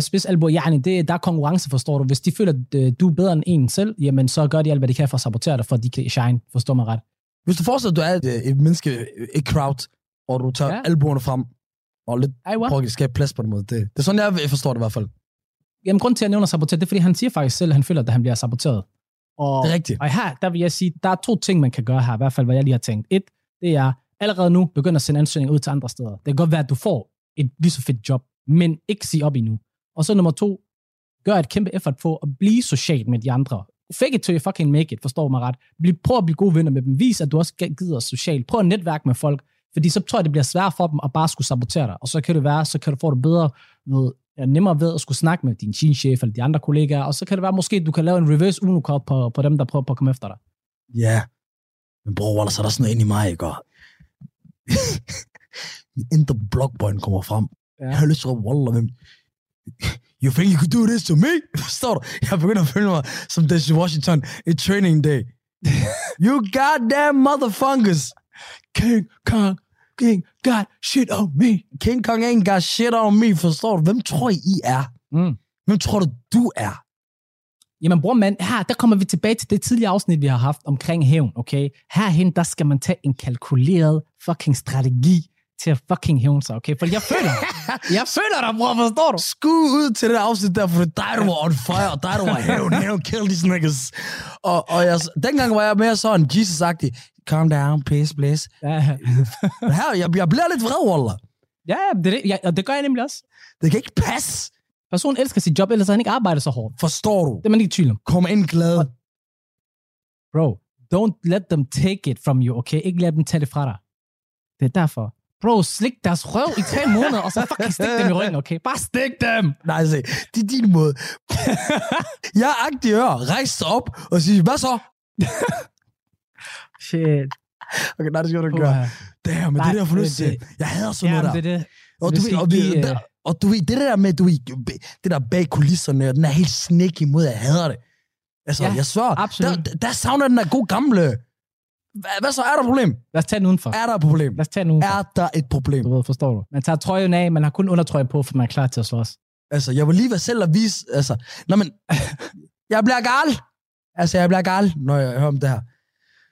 [SPEAKER 4] Spids albuer, ja, det, der er konkurrence, forstår du. Hvis de føler, at øh, du er bedre end en selv, jamen så gør de alt, hvad de kan for at sabotere dig, for at de kan shine, forstår mig ret.
[SPEAKER 5] Hvis du forestiller, at du er et, et menneske, et crowd, og du tager
[SPEAKER 4] Ja.
[SPEAKER 5] albuerne frem, og lidt prøver at skabe plads på den måde. Det, det er sådan, jeg forstår det i hvert fald.
[SPEAKER 4] Jamen, grund til, at jeg nævner saboteret, det er, fordi han siger faktisk selv, at han føler, at han bliver saboteret. Og,
[SPEAKER 5] Det er rigtigt.
[SPEAKER 4] og her, der vil jeg sige, der er to ting, man kan gøre her, i hvert fald, hvad jeg lige har tænkt. Et, det er allerede nu begynde at sende ansøgninger ud til andre steder. Det kan godt være, at du får et lige så fedt job, men ikke sige op endnu. Og så nummer to, gør et kæmpe effort på at blive social med de andre. Fake it till you fucking make it, forstår mig ret. Bliv, prøv at blive gode venner med dem. Vis, at du også gider socialt. Prøv at netværke med folk, fordi så tror jeg, det bliver svært for dem at bare skulle sabotere dig. Og så kan det være, så kan du få det bedre ved nemmere ved at skulle snakke med din teamchef eller de andre kollegaer, og så kan det være, måske du kan lave en reverse uno på, på dem, der prøver på at komme efter dig.
[SPEAKER 5] Ja. Men bror, Waller, så er der sådan noget inde i mig, ikke? Og *laughs* Min indre blockboyen kommer frem.
[SPEAKER 4] Ja.
[SPEAKER 5] Jeg har lyst til at Waller, hvem... *laughs* You think you could do this to me? *laughs* Forstår du? Jeg begynder at føle mig som Denzel Washington i training day. you goddamn motherfuckers.
[SPEAKER 4] King Kong, King got shit on me.
[SPEAKER 5] King Kong ain't got shit on me, forstår du? Hvem tror I, I er?
[SPEAKER 4] Mm.
[SPEAKER 5] Hvem tror du, du er?
[SPEAKER 4] Jamen bror mand, her der kommer vi tilbage til det tidligere afsnit, vi har haft omkring hævn, okay? Herhen, der skal man tage en kalkuleret fucking strategi til at fucking hævne sig, okay? For jeg føler, *laughs* jeg føler dig, bror, forstår du?
[SPEAKER 5] Skud ud til det afsnit der, for dig, du var on fire, og dig, du var hævn, *laughs* hævn, kill these niggas. Og, og jeg, dengang var jeg mere sådan Jesus-agtig. Calm down, please, please.
[SPEAKER 4] Ja, *laughs*
[SPEAKER 5] her, jeg, jeg bliver lidt vred, Waller.
[SPEAKER 4] ja det, det, ja, og det gør jeg nemlig også.
[SPEAKER 5] Det kan ikke passe.
[SPEAKER 4] Personen elsker sit job, ellers havde han ikke arbejdet så hårdt.
[SPEAKER 5] Forstår du?
[SPEAKER 4] Det er man ikke i tvivl om.
[SPEAKER 5] Kom ind glad.
[SPEAKER 4] Bro, don't let them take it from you, okay? Ikke lad dem tage det fra dig. Det er derfor. Bro, slik deres røv i tre måneder, og så fucking stik dem i ryggen, okay? Bare stik dem!
[SPEAKER 5] Nej, se, det er din måde. *laughs* jeg er agtig ør. Rejs op og sige, hvad så?
[SPEAKER 4] Shit.
[SPEAKER 5] Okay, nej, det skal du gøre. Damn, men
[SPEAKER 4] Nej,
[SPEAKER 5] det der
[SPEAKER 4] det-
[SPEAKER 5] forløst til. Jeg hader sådan noget der.
[SPEAKER 4] det det.
[SPEAKER 5] Og
[SPEAKER 4] Du
[SPEAKER 5] og, ved,
[SPEAKER 4] øh,
[SPEAKER 5] der, og du ved, det der med, du ved, det der bag kulisserne, og den er helt sneaky mod, jeg hader det. Altså,
[SPEAKER 4] Ja,
[SPEAKER 5] jeg svær,
[SPEAKER 4] absolut.
[SPEAKER 5] der, der savner den der god gamle. Hvad, hvad så? Er der et problem?
[SPEAKER 4] Lad os tage den udenfor.
[SPEAKER 5] Er der et problem?
[SPEAKER 4] Lad os tage den udenfor.
[SPEAKER 5] Er der et problem?
[SPEAKER 4] Du ved, forstår du? Man tager trøjen af, man har kun undertrøje på, for man er klar til at slås.
[SPEAKER 5] Altså, jeg vil lige være selv at vise, altså, nå, men, *laughs* jeg bliver gal. Altså, jeg bliver gal, når jeg hører om det her.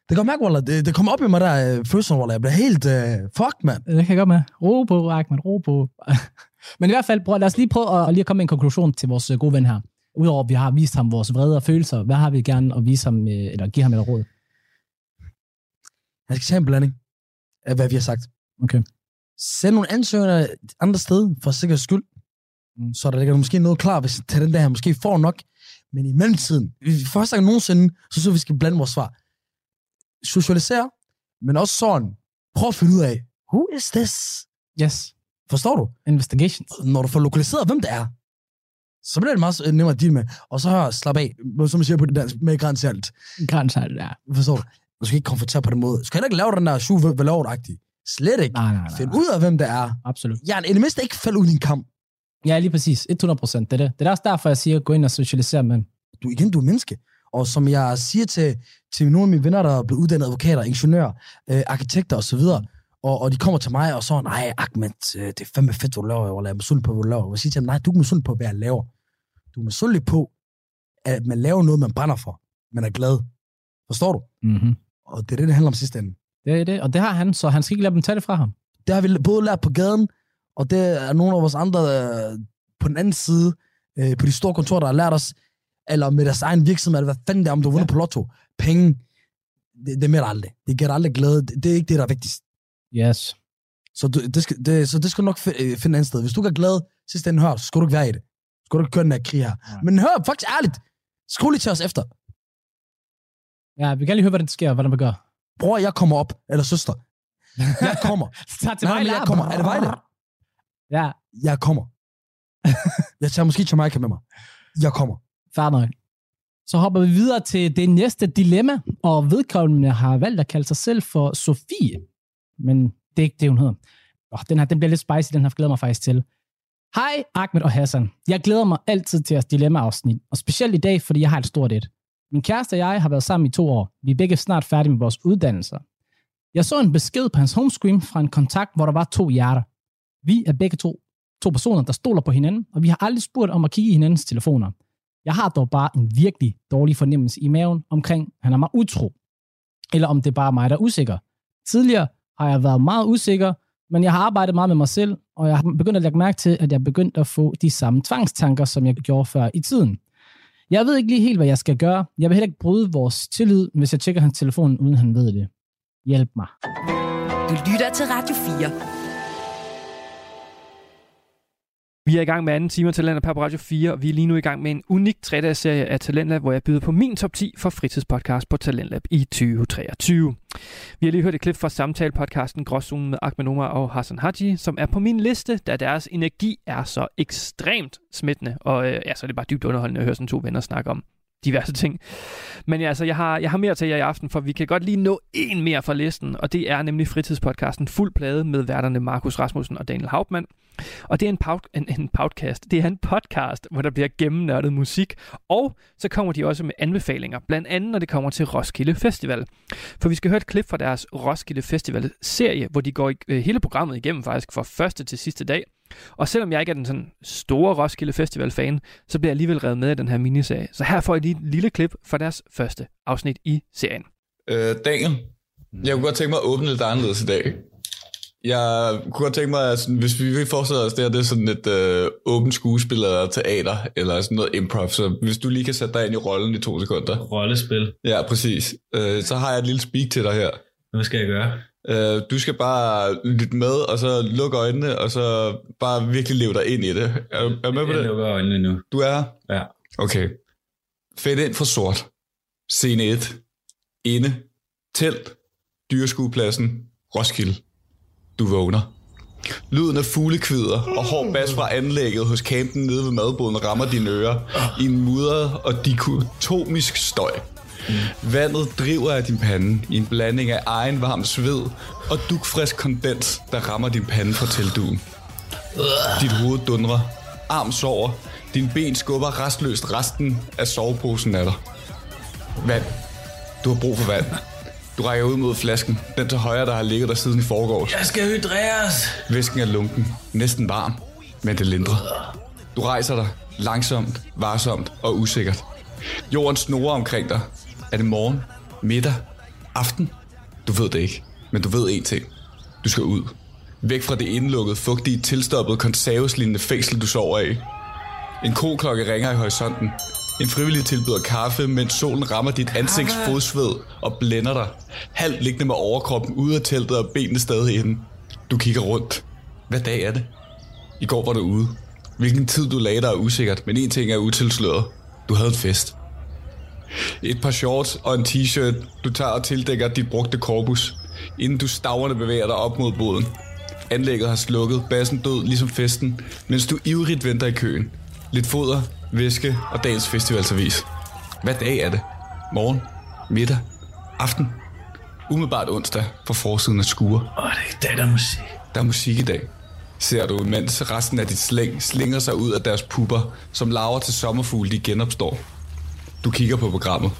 [SPEAKER 5] Det kan mærke, Waller, det, det kommer op i mig der, uh, følelsen, Waller. Jeg bliver helt, uh, fuck, mand.
[SPEAKER 4] Det kan jeg godt med. Ro på, Ahmed, ro på. *laughs* Men i hvert fald, bror, lad os lige prøve at, at lige komme med en konklusion til vores øh, gode ven her. Udover at vi har vist ham vores vrede og følelser, hvad har vi gerne at vise ham, øh, eller give ham et råd?
[SPEAKER 5] Jeg skal tage en blanding af, hvad vi har sagt.
[SPEAKER 4] Okay.
[SPEAKER 5] Send nogle ansøgninger et andet sted, for sikkerheds skyld.
[SPEAKER 4] Mm.
[SPEAKER 5] Så der ligger måske noget klar, hvis til den der her måske får nok. Men i mellemtiden, vi- første gang nogensinde, så synes vi skal blande vores svar. Socialisere, men også sådan, prøv at finde ud af, who is this?
[SPEAKER 4] Yes.
[SPEAKER 5] Forstår du?
[SPEAKER 4] Investigations.
[SPEAKER 5] Når du får lokaliseret, hvem det er, så bliver det meget øh, nemmere at deal med. Og så hør, slap af, som man siger på det dansk, med grænse alt.
[SPEAKER 4] Grænser, ja.
[SPEAKER 5] Forstår du? Du skal ikke konfrontere på den måde. Du skal heller ikke lave den der hvad agtig Slet ikke.
[SPEAKER 4] Nej, nej, nej.
[SPEAKER 5] Find ud af, hvem det er.
[SPEAKER 4] Absolut.
[SPEAKER 5] Ja, i det mindste ikke falde ud i din kamp.
[SPEAKER 4] Ja, lige præcis. 100 procent. Det er det. Det er også derfor, jeg siger, gå ind og socialisere med dem.
[SPEAKER 5] Du, igen, du er menneske. Og som jeg siger til, til nogle af mine venner, der er blevet uddannet advokater, ingeniører, øh, arkitekter osv., og, og de kommer til mig og så, nej, Ahmed, øh, det er fandme fedt, hvad du laver, eller jeg er misundelig på, hvad du laver. Jeg siger til dem, nej, du er misundelig på, hvad jeg laver. Du er misundelig på, at man laver noget, man brænder for. Man er glad. Forstår du?
[SPEAKER 4] Mm-hmm.
[SPEAKER 5] Og det er det, det handler om sidste ende.
[SPEAKER 4] Det er det. Og det har han, så han skal ikke lade dem tage det fra ham.
[SPEAKER 5] Det har vi både lært på gaden, og det er nogle af vores andre øh, på den anden side, øh, på de store kontorer, der har lært os, eller med deres egen virksomhed, eller hvad fanden det er, om du har vundet ja. på lotto. Penge, det, det mere aldrig. Det giver aldrig glæde. Det, det er ikke det, der er vigtigst.
[SPEAKER 4] Yes.
[SPEAKER 5] Så, du, det, skal, det, så det skal du nok øh, finde et andet sted. Hvis du ikke er glad, sidste ende hør, så skal du ikke være i det. Så skal du ikke køre den her krig her.
[SPEAKER 4] Nej.
[SPEAKER 5] Men hør, faktisk ærligt. Skriv lige til os efter.
[SPEAKER 4] Ja, vi kan lige høre, hvad der sker, hvad der gør.
[SPEAKER 5] Bror, jeg kommer op. Eller søster. Jeg kommer. *laughs*
[SPEAKER 4] Tag til
[SPEAKER 5] Nej, men jeg kommer. Er det Vejle?
[SPEAKER 4] Ja,
[SPEAKER 5] Jeg kommer. *laughs* Jeg tager måske Jamaica med mig. Jeg kommer.
[SPEAKER 4] fair nok. Så hopper vi videre til det næste dilemma, og vedkommende har valgt at kalde sig selv for Sofie. Men det er ikke det, hun hedder. Oh, den her den bliver lidt spicy, den her glæder mig faktisk til. Hej Ahmed og Hassan. Jeg glæder mig altid til jeres dilemma-afsnit, og specielt i dag, fordi jeg har et stort et. Min kæreste og jeg har været sammen i to år. Vi er begge snart færdige med vores uddannelser. Jeg så en besked på hans homescreen fra en kontakt, hvor der var to hjerter. Vi er begge to, to personer, der stoler på hinanden, og vi har aldrig spurgt om at kigge i hinandens telefoner. Jeg har dog bare en virkelig dårlig fornemmelse i maven omkring, han er mig utro. Eller om det er bare mig, der er usikker. Tidligere har jeg været meget usikker, men jeg har arbejdet meget med mig selv, og jeg har begyndt at lægge mærke til, at jeg er begyndt at få de samme tvangstanker, som jeg gjorde før i tiden. Jeg ved ikke lige helt, hvad jeg skal gøre. Jeg vil heller ikke bryde vores tillid, hvis jeg tjekker hans telefon, uden han ved det. Hjælp mig.
[SPEAKER 2] Du lytter til Radio 4.
[SPEAKER 3] Vi er i gang med anden time af Talenter på Radio 4, og vi er lige nu i gang med en unik 3 serie af Talentlab, hvor jeg byder på min top 10 for fritidspodcast på Talentlab i 2023. Vi har lige hørt et klip fra samtale-podcasten Gråzonen med Ahmed Omar og Hassan Haji, som er på min liste, da deres energi er så ekstremt smittende, og øh, ja, så er det bare dybt underholdende at høre sådan to venner snakke om diverse ting. Men ja, altså, jeg har, jeg har mere til jer i aften, for vi kan godt lige nå en mere fra listen, og det er nemlig fritidspodcasten Fuld Plade med værterne Markus Rasmussen og Daniel Hauptmann. Og det er en, pod, en, en podcast, det er en podcast, hvor der bliver gennemnørdet musik, og så kommer de også med anbefalinger, blandt andet når det kommer til Roskilde Festival. For vi skal høre et klip fra deres Roskilde Festival-serie, hvor de går øh, hele programmet igennem faktisk fra første til sidste dag, og selvom jeg ikke er den sådan store Roskilde Festival-fan, så bliver jeg alligevel revet med i den her miniserie. Så her får jeg lige et lille klip fra deres første afsnit i serien.
[SPEAKER 1] Øh, Daniel, jeg kunne godt tænke mig at åbne lidt anderledes i dag. Jeg kunne godt tænke mig, at sådan, hvis vi vil forestille os det her, det er sådan et øh, åbent skuespil eller teater, eller sådan noget improv, så hvis du lige kan sætte dig ind i rollen i to sekunder.
[SPEAKER 6] Rollespil.
[SPEAKER 1] Ja, præcis. Øh, så har jeg et lille speak til dig her.
[SPEAKER 6] Hvad skal jeg gøre?
[SPEAKER 1] Øh, du skal bare lytte med, og så lukke øjnene, og så bare virkelig leve dig ind i det. Er, er du med på
[SPEAKER 6] Jeg
[SPEAKER 1] det?
[SPEAKER 6] lukker øjnene nu.
[SPEAKER 1] Du er?
[SPEAKER 6] Ja.
[SPEAKER 1] Okay. Fedt ind for sort. Scene 1. Inde. Telt. Dyreskuepladsen. Roskilde. Du vågner. Lyden af fuglekvider og hård bas fra anlægget hos campen nede ved madboden rammer dine ører i en mudret og dikotomisk støj. Vandet driver af din pande i en blanding af egen varm sved og dugfrisk kondens, der rammer din pande fra teltduen. Dit hoved dundrer, arm sover, din ben skubber restløst resten af soveposen af dig. Vand. Du har brug for vand. Du rækker ud mod flasken, den til højre, der har ligget der siden i forgårs.
[SPEAKER 6] Jeg skal hydreres.
[SPEAKER 1] Væsken er lunken, næsten varm, men det lindrer. Du rejser dig, langsomt, varsomt og usikkert. Jorden snorer omkring dig. Er det morgen, middag, aften? Du ved det ikke, men du ved én ting. Du skal ud. Væk fra det indlukkede, fugtige, tilstoppede, konserveslignende fængsel, du sover i. En koklokke ringer i horisonten. En frivillig tilbyder kaffe, mens solen rammer dit ansigts fodsved og blænder dig. Halvt liggende med overkroppen ude af teltet og benene stadig inde. Du kigger rundt. Hvad dag er det? I går var du ude. Hvilken tid du lagde dig er usikkert, men en ting er utilsløret. Du havde en fest. Et par shorts og en t-shirt, du tager og tildækker dit brugte korpus, inden du staverne bevæger dig op mod båden. Anlægget har slukket, bassen død ligesom festen, mens du ivrigt venter i køen. Lidt foder, væske og dagens festivalservis. Hvad dag er det? Morgen? Middag? Aften? Umiddelbart onsdag på forsiden af skure.
[SPEAKER 6] Åh, oh, det er der er musik.
[SPEAKER 1] Der er musik i dag. Ser du, mens resten af dit slæng slinger sig ud af deres pupper, som laver til sommerfugle, de genopstår. Du kigger på programmet.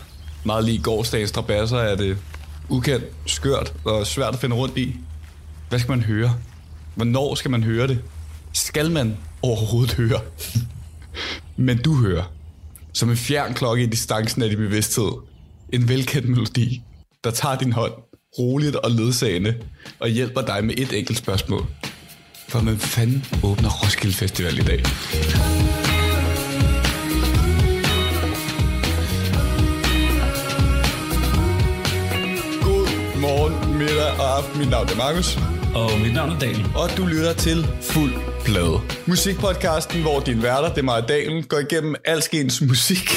[SPEAKER 1] Meget lige gårdsdagens trabasser er det ukendt, skørt og svært at finde rundt i. Hvad skal man høre? Hvornår skal man høre det? Skal man overhovedet høre? *laughs* Men du hører, som en fjern klokke i distancen af din bevidsthed, en velkendt melodi, der tager din hånd roligt og ledsagende og hjælper dig med et enkelt spørgsmål. For man fanden åbner Roskilde Festival i dag? Middag og aften. Mit navn er Markus,
[SPEAKER 6] Og mit navn er Daniel.
[SPEAKER 1] og du lytter til Fuld Plade. Musikpodcasten, hvor din værter, det er mig og Daniel, går igennem alskens musik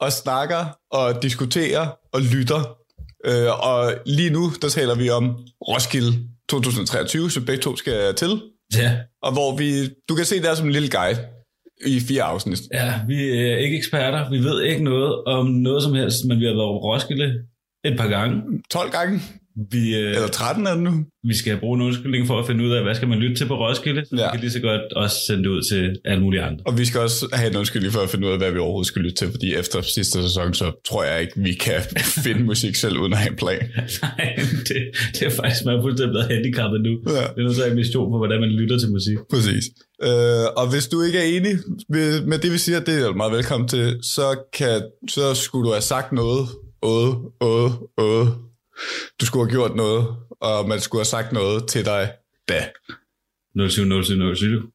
[SPEAKER 1] og snakker og diskuterer og lytter. Øh, og lige nu, der taler vi om Roskilde 2023, som begge to skal til.
[SPEAKER 6] Ja.
[SPEAKER 1] Og hvor vi, du kan se det er som en lille guide i fire afsnit.
[SPEAKER 6] ja, vi er ikke eksperter. Vi ved ikke noget om noget som helst, men vi har været på Roskilde et par gange.
[SPEAKER 1] 12 gange,
[SPEAKER 6] Vi, øh,
[SPEAKER 1] eller 13 er det nu.
[SPEAKER 6] vi skal bruge en undskyldning for at finde ud af, hvad skal man lytte til på Roskilde. Så
[SPEAKER 1] Ja.
[SPEAKER 6] vi kan lige så godt også sende det ud til alle mulige andre.
[SPEAKER 1] Og vi skal også have en undskyldning for at finde ud af, hvad vi overhovedet skal lytte til, fordi efter sidste sæson, så tror jeg ikke, vi kan *laughs* finde musik selv uden at have en plan. *laughs*
[SPEAKER 6] Nej, det, det er faktisk, man er fuldstændig blevet handicappet nu.
[SPEAKER 1] Ja.
[SPEAKER 6] Det er at have en mission på, hvordan man lytter til musik.
[SPEAKER 1] Præcis. Øh, og hvis du ikke er enig med, med det, vi siger, det er du meget velkommen til, så, kan, så skulle du have sagt noget. Åh, åh, åh. Du skulle have gjort noget, og man skulle have sagt noget til dig da.
[SPEAKER 6] 070707.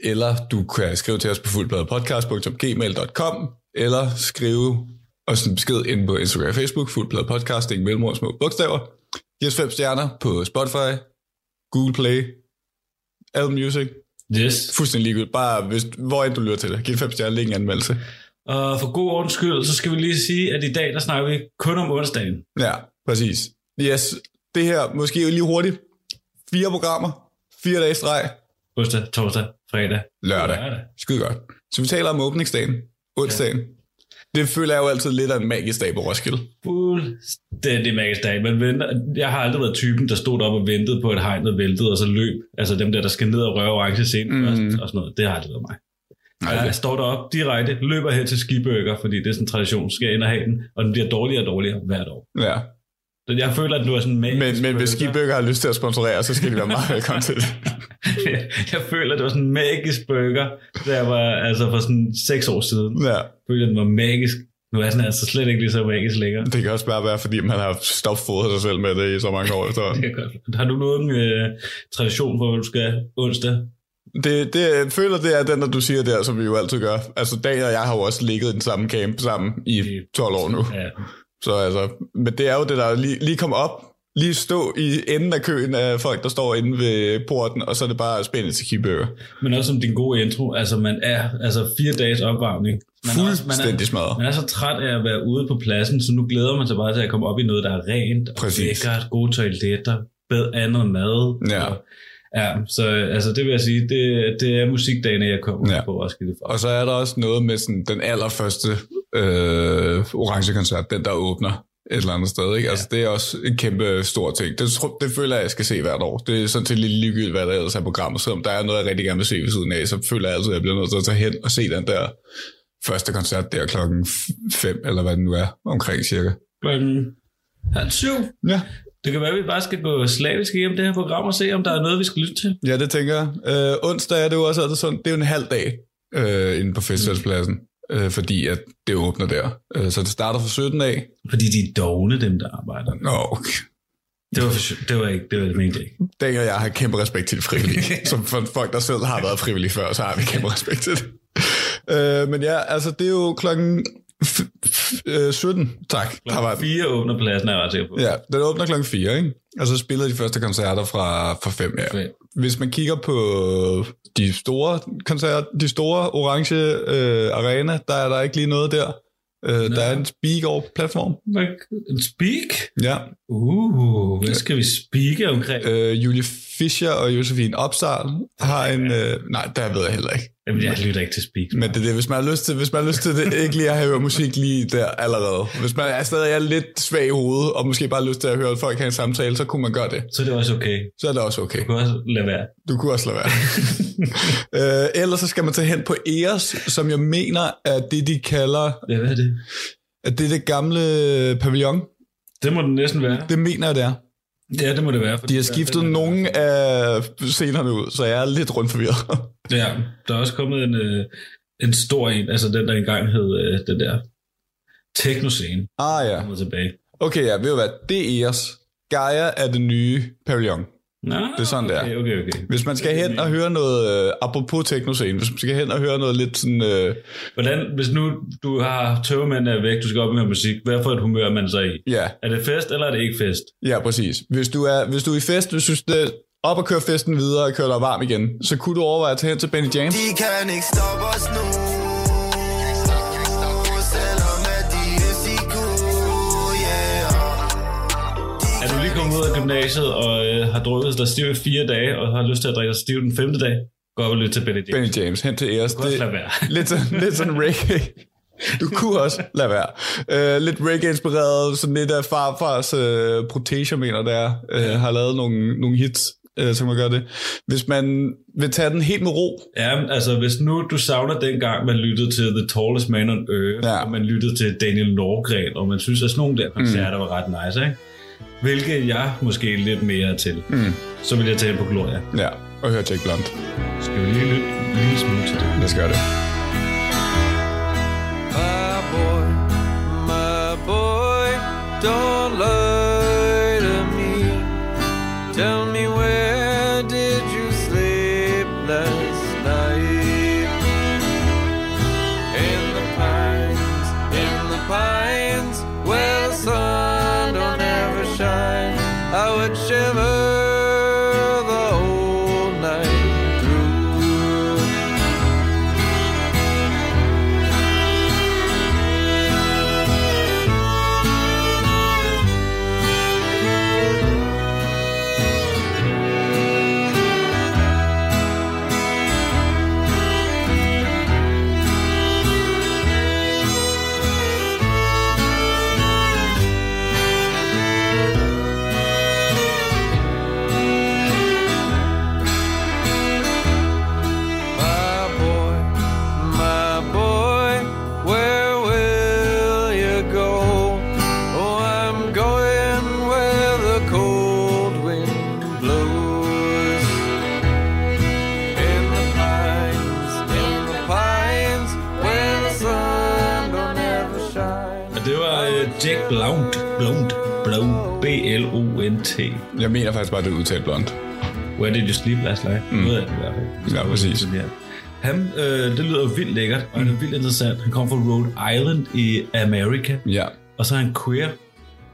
[SPEAKER 1] Eller du kan skrive til os på fuldbladepodcast.gmail.com eller skrive os en besked ind på Instagram og Facebook, fuldbladet podcast, ingen mellemord, små bogstaver. Giv os fem stjerner på Spotify, Google Play, Apple Music,
[SPEAKER 6] Yes.
[SPEAKER 1] Fuldstændig ligegyldigt. Bare hvis, hvor end du lytter til det. Giv fem stjerner, læg en anmeldelse.
[SPEAKER 6] Og for god ordens skyld, så skal vi lige sige, at i dag, der snakker vi kun om onsdagen.
[SPEAKER 1] Ja, præcis. Yes, det her måske lige hurtigt. Fire programmer, fire dage i streg,
[SPEAKER 6] Onsdag, torsdag, fredag,
[SPEAKER 1] lørdag.
[SPEAKER 6] lørdag.
[SPEAKER 1] Skide godt. Så vi taler om åbningsdagen, onsdagen. Det føler jeg jo altid lidt af en magisk dag på Roskilde.
[SPEAKER 6] Fuldstændig magisk dag. Man venter, jeg har aldrig været typen, der stod op og ventede på et hegn og væltede, og så løb. Altså dem der, der skal ned og røre orange scene
[SPEAKER 1] Mhm.
[SPEAKER 6] mm. først, og sådan noget. Det har aldrig været mig.
[SPEAKER 1] Nej,
[SPEAKER 6] Jeg står derop direkte, løber hen til skibøger, fordi det er sådan en tradition, skal jeg ind og have den, og den bliver dårligere og dårligere hvert år.
[SPEAKER 1] Ja.
[SPEAKER 6] Så jeg føler, at du er sådan en magisk
[SPEAKER 1] Men, men hvis. Skibøger har lyst til at sponsorere, så skal de være meget velkommen til det. *laughs*
[SPEAKER 6] jeg føler, at det var sådan en magisk burger, jeg var altså for sådan seks år siden.
[SPEAKER 1] Ja.
[SPEAKER 6] Jeg føler, at den var magisk. Nu er den altså slet ikke lige så magisk lækker.
[SPEAKER 1] Det kan også bare være, fordi man har stopfodret sig selv med det i så mange år efterhånden. *laughs*
[SPEAKER 6] Det godt. Har du nogen øh, tradition for, hvad du skal onsdag?
[SPEAKER 1] Det, det, jeg føler, det er den, der du siger der, som vi jo altid gør. Altså, Dan og jeg har jo også ligget i den samme camp sammen i 12 år nu.
[SPEAKER 6] Ja,
[SPEAKER 1] Så altså, men det er jo det, der lige, lige kom op, lige stå i enden af køen af folk, der står inde ved porten, og så er det bare spændende til kibøger.
[SPEAKER 6] men også som din gode intro, altså man er altså fire dages opvarmning. Man er, også, man,
[SPEAKER 1] Fuldstændig
[SPEAKER 6] er,
[SPEAKER 1] smadret.
[SPEAKER 6] man er så træt af at være ude på pladsen, så nu glæder man sig bare til at komme op i noget, der er rent, og
[SPEAKER 1] Præcis.
[SPEAKER 6] lækkert, gode toiletter, bedre andet mad.
[SPEAKER 1] Ja.
[SPEAKER 6] Og, ja, så altså, det vil jeg sige, det, det er musikdagene, jeg kommer
[SPEAKER 1] Ja.
[SPEAKER 6] på Roskilde for.
[SPEAKER 1] Og så er der også noget med sådan, den allerførste øh, orange koncert, den der åbner et eller andet sted. Ikke? Ja. Altså, det er også en kæmpe stor ting. Det, tro- det føler jeg, jeg skal se hvert år. Det er sådan til lidt ligegyldigt, hvad der ellers er programmet. Selvom der er noget, jeg rigtig gerne vil se ved siden af, så føler jeg altid, at jeg bliver nødt til at tage hen og se den der første koncert der klokken 5, eller hvad det nu er, omkring cirka.
[SPEAKER 6] Klokken halv syv.
[SPEAKER 1] Ja.
[SPEAKER 6] Det kan være, at vi bare skal gå slavisk igennem det her program og se, om der er noget, vi skal lytte til.
[SPEAKER 1] Ja, det tænker jeg. Øh, onsdag er det jo også altid sådan, det er jo en halv dag øh, inde på festivalspladsen, øh, fordi at det åbner der. Øh, så det starter fra 17 af.
[SPEAKER 6] Fordi de er dogne, dem der arbejder.
[SPEAKER 1] Nå, okay.
[SPEAKER 6] Det var, for, det var ikke, det var det ikke.
[SPEAKER 1] Dan og jeg har kæmpe respekt til frivillige. *laughs* Som for folk, der selv har været frivillige før, så har vi kæmpe respekt til det. Øh, men ja, altså det er jo klokken f- f- øh, 17. Tak. Har været.
[SPEAKER 6] Fire åbner pladsen, er jeg ret sikker på.
[SPEAKER 1] Ja, den åbner klokken 4, ikke? Og så spiller de første koncerter fra, fra 5 ja. Hvis man kigger på de store koncerter, de store orange øh, arena, der er der ikke lige noget der. Øh, der er en speak over platform.
[SPEAKER 6] En speak?
[SPEAKER 1] Ja.
[SPEAKER 6] Uh, hvad skal vi speake omkring?
[SPEAKER 1] Øh, Julie Fischer og Josefine Opsal har en... Øh, nej, der ved jeg heller ikke.
[SPEAKER 6] Jamen, jeg lytter ikke til speak.
[SPEAKER 1] Men det er det, hvis man har lyst til, hvis man har lyst til det, ikke lige at have hørt musik lige der allerede. Hvis man er stadig er lidt svag i hovedet, og måske bare har lyst til at høre folk have en samtale, så kunne man gøre det.
[SPEAKER 6] Så er det også okay.
[SPEAKER 1] Så er det også okay.
[SPEAKER 6] Du kan også lade være.
[SPEAKER 1] Du kunne også lade være. *laughs* øh, ellers så skal man tage hen på EOS, som jeg mener er det, de kalder,
[SPEAKER 6] Ja, hvad er det?
[SPEAKER 1] at det er det gamle pavillon.
[SPEAKER 6] Det må det næsten være.
[SPEAKER 1] Det mener jeg, det er.
[SPEAKER 6] Ja, det må det være.
[SPEAKER 1] De har skiftet nogle af scenerne ud, så jeg er lidt rundt forvirret.
[SPEAKER 6] Ja, der er også kommet en, øh, en stor en, altså den der engang hed øh, den der techno-scene.
[SPEAKER 1] ah ja.
[SPEAKER 6] Kommer tilbage.
[SPEAKER 1] Okay, ja, ved du hvad? Det er EOS. Gaia er det nye pavillon.
[SPEAKER 6] Nå,
[SPEAKER 1] Det er sådan, det er.
[SPEAKER 6] okay, okay, okay.
[SPEAKER 1] Hvis man skal hen og høre noget, øh, apropos teknoscene, hvis man skal hen og høre noget lidt sådan, øh,
[SPEAKER 6] Hvordan, hvis nu du har tøvmænd er væk, du skal op med musik, hvad for et humør er man så i?
[SPEAKER 1] ja,
[SPEAKER 6] Er det fest, eller er det ikke fest?
[SPEAKER 1] ja, præcis. Hvis du er, hvis du er i fest, hvis du synes, det op og køre festen videre og køre dig varm igen, så kunne du overveje at tage hen til Benny James.
[SPEAKER 7] De kan ikke stoppe os nu
[SPEAKER 6] ud af gymnasiet og øh, har drukket dig stiv i fire dage, og har lyst til at drikke dig stiv den femte dag? Gå op og lyt til Benny James.
[SPEAKER 1] Benny James, hen til.
[SPEAKER 6] Du også lade være. *laughs*
[SPEAKER 1] lidt, sådan, lidt sådan reggae. Du kunne også lade være. Uh, lidt reggae-inspireret, sådan lidt af farfars uh, proteger, mener det er, uh, har lavet nogle, nogle hits, uh, som man gør det. Hvis man vil tage den helt med ro,
[SPEAKER 6] Ja, altså hvis nu du savner dengang, man lyttede til The Tallest Man on Earth,
[SPEAKER 1] Ja.
[SPEAKER 6] ja. og man lyttede til Daniel Norgren, og man synes, at sådan nogle der koncerter mm. var ret nice, ikke? Hvilket jeg måske lidt mere er til.
[SPEAKER 1] Mm.
[SPEAKER 6] Så vil jeg tage på Gloria.
[SPEAKER 1] ja, og høre Jack Blunt.
[SPEAKER 6] Skal vi lige lytte en lille smule til det?
[SPEAKER 1] Lad os gøre det.
[SPEAKER 7] My boy, my boy, don't lie
[SPEAKER 1] Bare, det er udtalt blond.
[SPEAKER 6] Where did you sleep last night? Mm. Noget af det i hvert fald.
[SPEAKER 1] Ja, præcis.
[SPEAKER 6] Han, øh, det lyder vildt lækkert, og han er vildt interessant. Han kommer fra Rhode Island i Amerika,
[SPEAKER 1] Ja.
[SPEAKER 6] og så er han queer,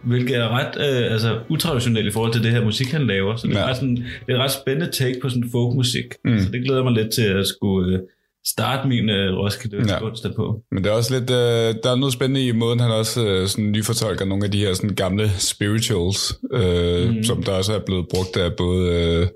[SPEAKER 6] hvilket er ret øh, altså, utraditionelt i forhold til det her musik, han laver. Så det er,
[SPEAKER 1] Ja.
[SPEAKER 6] ret sådan, det er et ret spændende take på sådan folkmusik. Mm. Så det glæder mig lidt til at skulle øh, starte min øh, Roskilde
[SPEAKER 1] Ja.
[SPEAKER 6] onsdag på.
[SPEAKER 1] Men det er også lidt, øh, der er noget spændende i måden, han også øh, sådan nyfortolker nogle af de her sådan gamle spirituals, øh, mm. som der også er blevet brugt af både øh,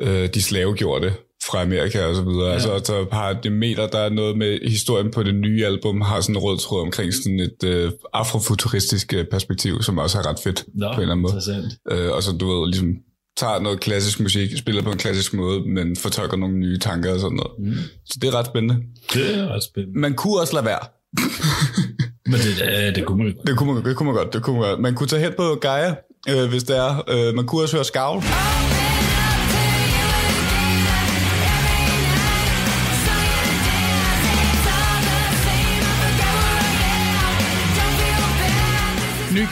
[SPEAKER 1] øh, de slavegjorte fra Amerika og så videre. Ja. Altså, så har Demeter, der er noget med historien på det nye album, har sådan en rød tråd omkring sådan et øh, afrofuturistisk øh, perspektiv, som også er ret fedt
[SPEAKER 6] Nå,
[SPEAKER 1] på en eller anden måde. Øh, og så du ved, ligesom tager noget klassisk musik, spiller på en klassisk måde, men fortolker nogle nye tanker og sådan noget. Mm. Så det er ret spændende.
[SPEAKER 6] Det er ret spændende.
[SPEAKER 1] Man kunne også lade være. *laughs*
[SPEAKER 6] Men det, øh, det kunne man godt.
[SPEAKER 1] Det kunne man, det kunne man godt, det kunne man godt. Man kunne tage hen på Gaia, øh, hvis det er. Øh, man kunne også høre Skavl. Ny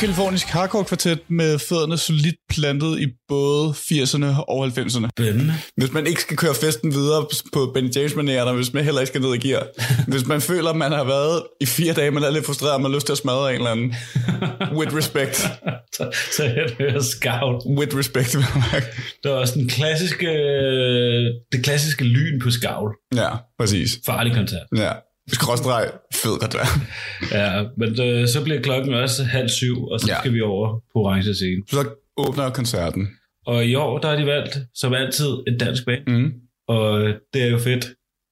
[SPEAKER 1] kalifornisk hardcore kvartet med fødderne solidt plantet i både 80'erne og 90'erne.
[SPEAKER 6] Spændende.
[SPEAKER 1] Hvis man ikke skal køre festen videre på Benny James maniererne, hvis man heller ikke skal ned i gear. *laughs* Hvis man føler, at man har været i fire dage, man er lidt frustreret, og man har lyst til at smadre en eller anden. With respect. *laughs*
[SPEAKER 6] så, så jeg hører Scout.
[SPEAKER 1] With respect.
[SPEAKER 6] Der er også den klassiske, det klassiske lyn på Scout.
[SPEAKER 1] ja, præcis.
[SPEAKER 6] Farlig koncert.
[SPEAKER 1] Ja. Skråstreg, fed koncert.
[SPEAKER 6] Ja, men øh, så bliver klokken også halv syv, og så
[SPEAKER 1] Ja.
[SPEAKER 6] skal vi over på orange scene.
[SPEAKER 1] Så åbner koncerten.
[SPEAKER 6] Og i år, der har de valgt, som altid, et dansk band.
[SPEAKER 1] Mm.
[SPEAKER 6] Og det er jo fedt.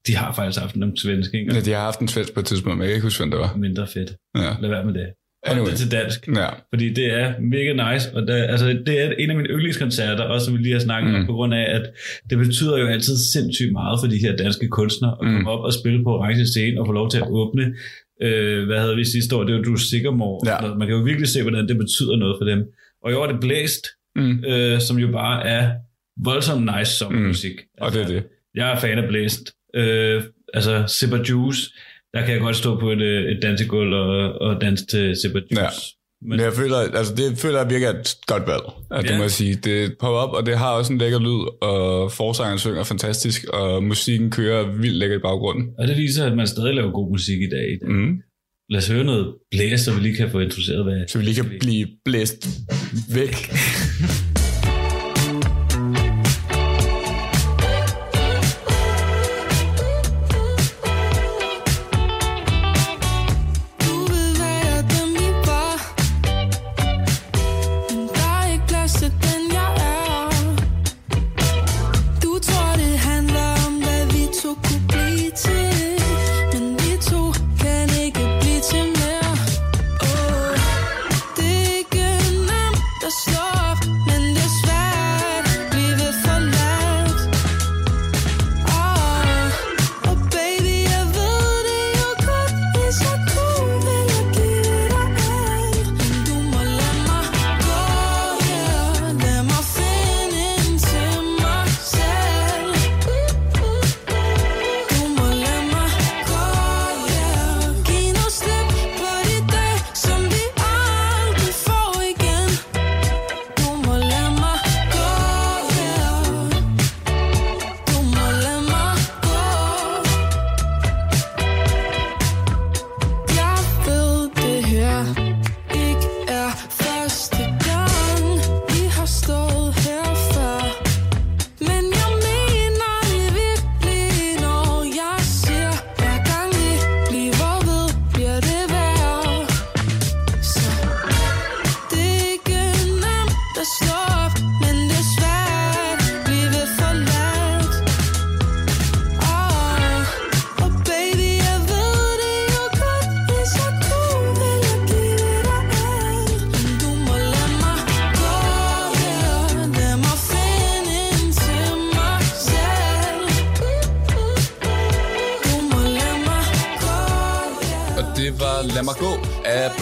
[SPEAKER 6] De har faktisk haft nogle svenske, ikke?
[SPEAKER 1] Ja, de har haft en svensk på et tidspunkt, men jeg kan ikke huske, hvem det var.
[SPEAKER 6] Mindre fedt.
[SPEAKER 1] Ja.
[SPEAKER 6] Lad være med det.
[SPEAKER 1] Anyway.
[SPEAKER 6] Det til dansk.
[SPEAKER 1] Ja.
[SPEAKER 6] Fordi det er mega nice, og der, altså, det er en af mine yndlingskoncerter, også som vi lige har snakket
[SPEAKER 1] Mm.
[SPEAKER 6] om, på grund af, at det betyder jo altid sindssygt meget for de her danske kunstnere at
[SPEAKER 1] Mm.
[SPEAKER 6] komme op og spille på orange scene og få lov til at åbne, øh, hvad havde vi sidste år, det var du Sigamore.
[SPEAKER 1] Ja.
[SPEAKER 6] Man kan jo virkelig se, hvordan det betyder noget for dem. Og i år er det blæst,
[SPEAKER 1] Mm.
[SPEAKER 6] øh, som jo bare er voldsomt nice sommermusik.
[SPEAKER 1] Mm. Og det er det.
[SPEAKER 6] Jeg er fan af blæst. Øh, altså, Sipper Juice, der kan jeg godt stå på et, øh, et dansegulv og, og danse til Juice.
[SPEAKER 1] Ja. Men jeg føler, altså det føler jeg virkelig er et godt valg, at det
[SPEAKER 6] Ja.
[SPEAKER 1] må jeg sige. Det popper op, og det har også en lækker lyd, og forsangeren synger fantastisk, og musikken kører vildt lækkert i baggrunden.
[SPEAKER 6] Og det viser, at man stadig laver god musik i dag.
[SPEAKER 1] Mm.
[SPEAKER 6] Lad os høre noget blæs, så vi lige kan få introduceret, hvad
[SPEAKER 1] Så vi lige kan blive blæst væk. *laughs*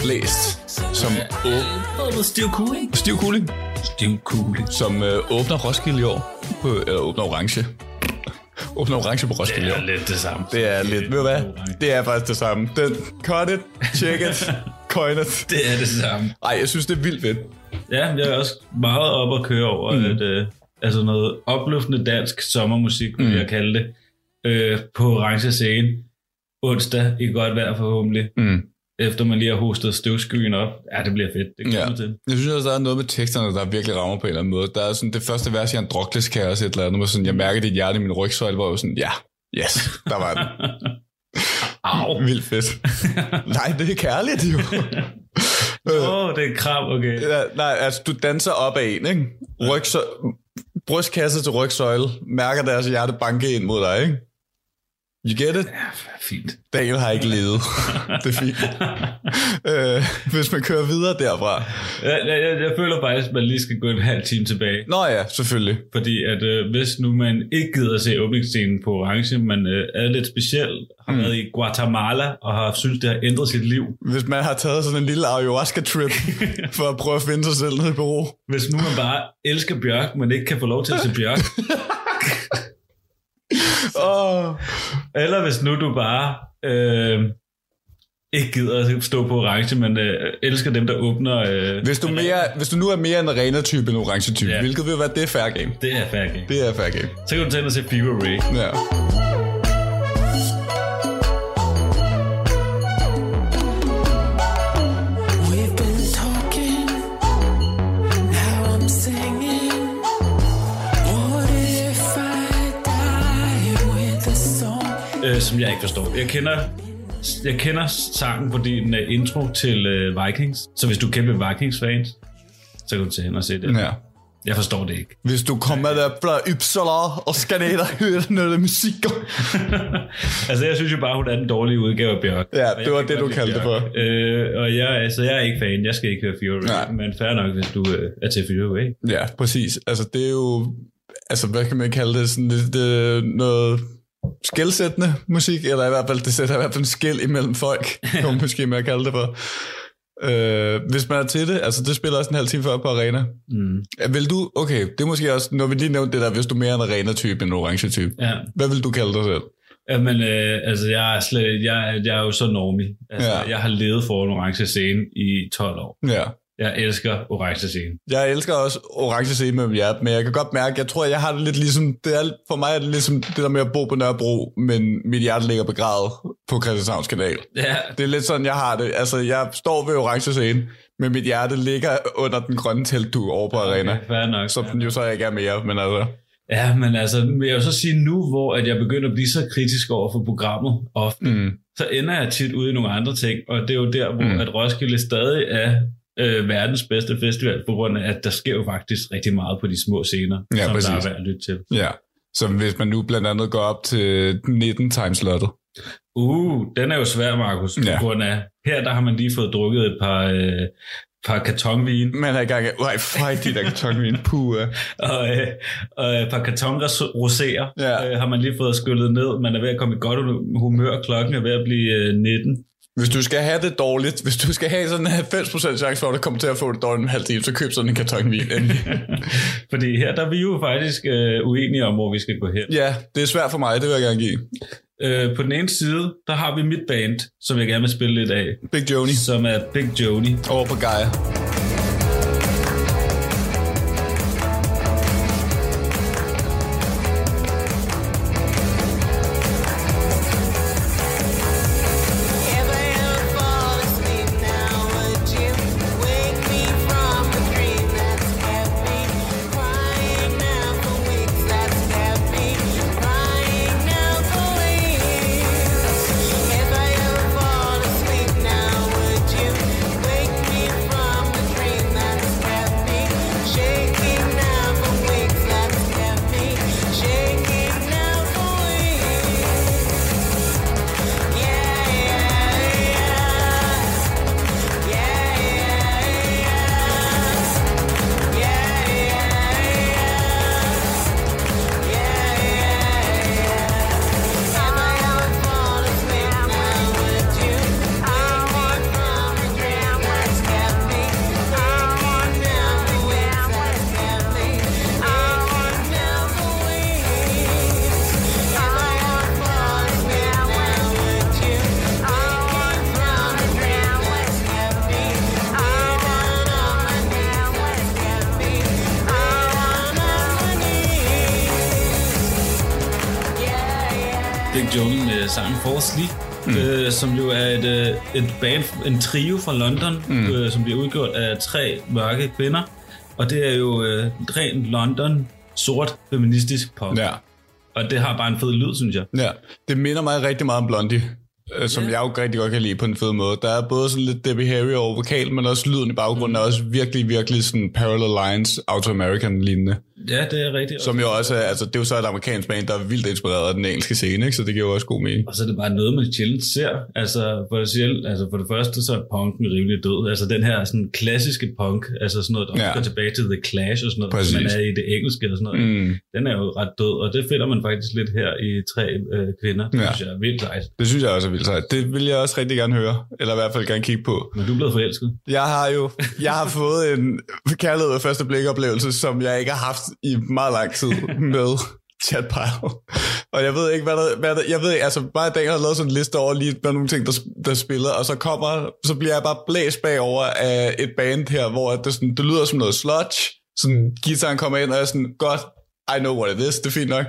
[SPEAKER 1] Blæst, som, åb-
[SPEAKER 6] Stiv cooling.
[SPEAKER 1] Stiv Cooling,
[SPEAKER 6] Stiv cooling.
[SPEAKER 1] som øh, åbner Roskilde i år. På, eller åbner Orange. åbner Orange på Roskilde i
[SPEAKER 6] Det
[SPEAKER 1] år.
[SPEAKER 6] er lidt det samme.
[SPEAKER 1] Det er lidt, ved du hvad? Det er faktisk det samme. Den, cut it, check it, *laughs* coined.
[SPEAKER 6] Det er det samme.
[SPEAKER 1] Ej, jeg synes, det er vildt fedt.
[SPEAKER 6] Ja, jeg er også meget op at køre over, mm. at øh, altså noget opløftende dansk sommermusik, vil
[SPEAKER 1] Mm.
[SPEAKER 6] jeg kalde det, øh, på orange scene onsdag i godt vejr forhåbentlig,
[SPEAKER 1] Mm.
[SPEAKER 6] Efter man lige har hostet støvskyen op. Ja, det bliver fedt. Det kommer
[SPEAKER 1] Ja.
[SPEAKER 6] til.
[SPEAKER 1] Jeg synes også, der er noget med teksterne, der virkelig rammer på en eller anden måde. Der er sådan, det første vers i Androkles kan også et eller andet, hvor sådan, jeg mærker dit hjerte i min rygsøjle, hvor jeg var sådan, ja, yes, der var den. *laughs*
[SPEAKER 6] Au. *laughs*
[SPEAKER 1] Vildt fedt. *laughs* Nej, det er kærligt jo.
[SPEAKER 6] Åh, oh, det er kram, okay.
[SPEAKER 1] Ja, nej, altså du danser op af en, ikke? Rygsø... Brystkasse til rygsøjle, mærker deres hjerte banke ind mod dig, ikke? You get it?
[SPEAKER 6] Ja, fint.
[SPEAKER 1] Daniel har ikke levet. *laughs* det er fint. øh, hvis man kører videre derfra.
[SPEAKER 6] Jeg, jeg, jeg, føler faktisk, at man lige skal gå en halv time tilbage.
[SPEAKER 1] Nå ja, selvfølgelig.
[SPEAKER 6] Fordi at øh, hvis nu man ikke gider at se åbningsscenen på Orange, men øh, er lidt speciel, har
[SPEAKER 1] Mm.
[SPEAKER 6] været i Guatemala og har synes det har ændret sit liv.
[SPEAKER 1] Hvis man har taget sådan en lille ayahuasca-trip *laughs* for at prøve at finde sig selv nede i Peru.
[SPEAKER 6] Hvis nu man bare elsker Bjørk, men ikke kan få lov til at se Bjørk. *laughs*
[SPEAKER 1] Oh.
[SPEAKER 6] Eller hvis nu du bare øh, ikke gider at stå på Orange, men øh, elsker dem, der åbner... Øh,
[SPEAKER 1] Hvis du, mere, hvis du nu er mere en arena-type end orange-type,
[SPEAKER 6] Ja.
[SPEAKER 1] hvilket vil være det er fair game.
[SPEAKER 6] Det er færdigt.
[SPEAKER 1] Det er fair game.
[SPEAKER 6] Så kan du tage ind og se Fever Ray.
[SPEAKER 1] Ja.
[SPEAKER 6] Øh, som jeg ikke forstår. Jeg kender, jeg kender sangen, fordi den er intro til øh, Vikings. Så hvis du er kæmpe Vikings-fans, så kan du tage hen og se det.
[SPEAKER 1] ja.
[SPEAKER 6] Jeg forstår det ikke.
[SPEAKER 1] Hvis du kommer der fra Uppsala og skal ned og høre *laughs* noget musik. *laughs*
[SPEAKER 6] altså, jeg synes jo bare, hun er den dårlige udgave af Bjørk.
[SPEAKER 1] Ja, det var det, du kaldte
[SPEAKER 6] Bjørk. Øh, og jeg, altså, jeg er ikke fan. Jeg skal ikke høre Fury.
[SPEAKER 1] Nej.
[SPEAKER 6] Men fair nok, hvis du øh, er til Fury.
[SPEAKER 1] Ja, præcis. Altså, det er jo... Altså, hvad kan man kalde det? Sådan lidt øh, noget skældsættende musik, eller i hvert fald, det sætter i hvert fald en skæld imellem folk, *laughs* man måske mere kalde det for. Øh, hvis man er til det, altså det spiller også en halv time før på arena.
[SPEAKER 6] Mm.
[SPEAKER 1] Vil du, okay, det er måske også, når vi lige nævnte det der, hvis du er mere en arena-type end en orange-type.
[SPEAKER 6] Ja.
[SPEAKER 1] Hvad vil du kalde dig selv?
[SPEAKER 6] Jamen, øh, altså, jeg er, slet, jeg, jeg er jo så normig. Altså,
[SPEAKER 1] ja.
[SPEAKER 6] Jeg har levet for en orange scene i 12 år.
[SPEAKER 1] Ja.
[SPEAKER 6] Jeg elsker orange scene.
[SPEAKER 1] Jeg elsker også orange scene med hjerte, men jeg kan godt mærke, jeg tror, jeg har det lidt ligesom, det er, for mig er det ligesom det der med at bo på Nørrebro, men mit hjerte ligger begravet på Christianshavns kanal.
[SPEAKER 6] Ja,
[SPEAKER 1] Det er lidt sådan, jeg har det. Altså, jeg står ved orange scene, men mit hjerte ligger under den grønne teltdue over på arena.
[SPEAKER 6] okay, fair nok.
[SPEAKER 1] Som den jo så ikke er mere, men altså...
[SPEAKER 6] Ja, men altså, vil jeg vil så sige nu, hvor at jeg begynder at blive så kritisk over for programmet ofte,
[SPEAKER 1] Mm.
[SPEAKER 6] så ender jeg tit ude i nogle andre ting, og det er jo der, hvor
[SPEAKER 1] mm.
[SPEAKER 6] at Roskilde stadig er øh, verdens bedste festival, på grund af, at der sker jo faktisk rigtig meget på de små scener,
[SPEAKER 1] Ja,
[SPEAKER 6] som
[SPEAKER 1] præcis.
[SPEAKER 6] der er værd at lytte til.
[SPEAKER 1] Ja. Så hvis man nu blandt andet går op til 19 times slottet.
[SPEAKER 6] Uh, den er jo svær, Markus,
[SPEAKER 1] Ja.
[SPEAKER 6] på grund af, her der har man lige fået drukket et par, øh, par kartonvin,
[SPEAKER 1] Man er i gang af, ej, fej, de der kartonvin, puh. ja.
[SPEAKER 6] og, øh, og et par kartonroséer
[SPEAKER 1] Ja.
[SPEAKER 6] øh, har man lige fået skyllet ned. Man er ved at komme i godt humør. Klokken er ved at blive øh, 19.
[SPEAKER 1] Hvis du skal have det dårligt, hvis du skal have sådan en 90% chance for, at du kommer til at få det dårligt om en halv time, så køb sådan en kartonvin endelig. *laughs*
[SPEAKER 6] Fordi her der er vi jo faktisk øh, uenige om, hvor vi skal gå hen.
[SPEAKER 1] ja, det er svært for mig, det vil jeg gerne give.
[SPEAKER 6] Øh, på den ene side, der har vi mit band, som jeg gerne vil spille lidt af,
[SPEAKER 1] Big Joni
[SPEAKER 6] som er Big Joni.
[SPEAKER 1] over på Gaia.
[SPEAKER 6] Med sangen For Sleep, mm. øh, som jo er et, øh, et band, en trio fra London, mm. øh, som bliver udgjort af tre mørke kvinder. Og det er jo øh, rent London, sort, feministisk pop.
[SPEAKER 1] Ja.
[SPEAKER 6] Og det har bare en fed lyd, synes jeg.
[SPEAKER 1] Ja, det minder mig rigtig meget om Blondie, øh, som jeg jo rigtig godt kan lide på en fed måde. Der er både sådan lidt Debbie Harry over vokal, men også lyden i baggrunden er også virkelig, virkelig sådan Parallel Lines, Auto-American lignende.
[SPEAKER 6] Ja, det er rigtigt.
[SPEAKER 1] Som jo også er, altså det er jo så et amerikansk band, der er vildt inspireret af den engelske scene, ikke? så det giver jo også god mening.
[SPEAKER 6] Og så er det bare noget, man sjældent ser. Altså for det, sjældent, altså for det første, så er punken rimelig død. Altså den her sådan klassiske punk, altså sådan noget, der
[SPEAKER 1] Ja.
[SPEAKER 6] går tilbage til The Clash og sådan noget,
[SPEAKER 1] Præcis.
[SPEAKER 6] man er i det engelske og sådan noget.
[SPEAKER 1] Mm.
[SPEAKER 6] Den er jo ret død, og det finder man faktisk lidt her i tre øh, kvinder. Det
[SPEAKER 1] Ja.
[SPEAKER 6] synes jeg er vildt sejt.
[SPEAKER 1] Det synes jeg også vildt sejt. Det vil jeg også rigtig gerne høre, eller i hvert fald gerne kigge på.
[SPEAKER 6] Men du er blevet forelsket.
[SPEAKER 1] Jeg har jo jeg har fået en kærlighed af første blik oplevelse, som jeg ikke har haft i meget lang tid med Chad Pile. Og jeg ved ikke, hvad der, hvad der jeg ved ikke, altså bare Daniel har lavet sådan en liste over lige med nogle ting, der, der spiller, og så kommer, så bliver jeg bare blæst bagover af et band her, hvor det, sådan, det lyder som noget sludge, sådan guitaren kommer ind, og jeg er sådan, godt, I know what it is, det er fint nok.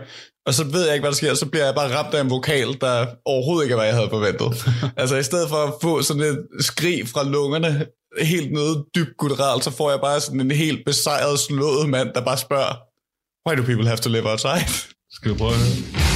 [SPEAKER 1] Og så ved jeg ikke, hvad der sker, så bliver jeg bare ramt af en vokal, der overhovedet ikke er, hvad jeg havde forventet. *laughs* altså i stedet for at få sådan et skrig fra lungerne, helt nede dybt gutturalt, så får jeg bare sådan en helt besejret, slået mand, der bare spørger, Why do people have to live outside?
[SPEAKER 6] Skal vi prøve at høre?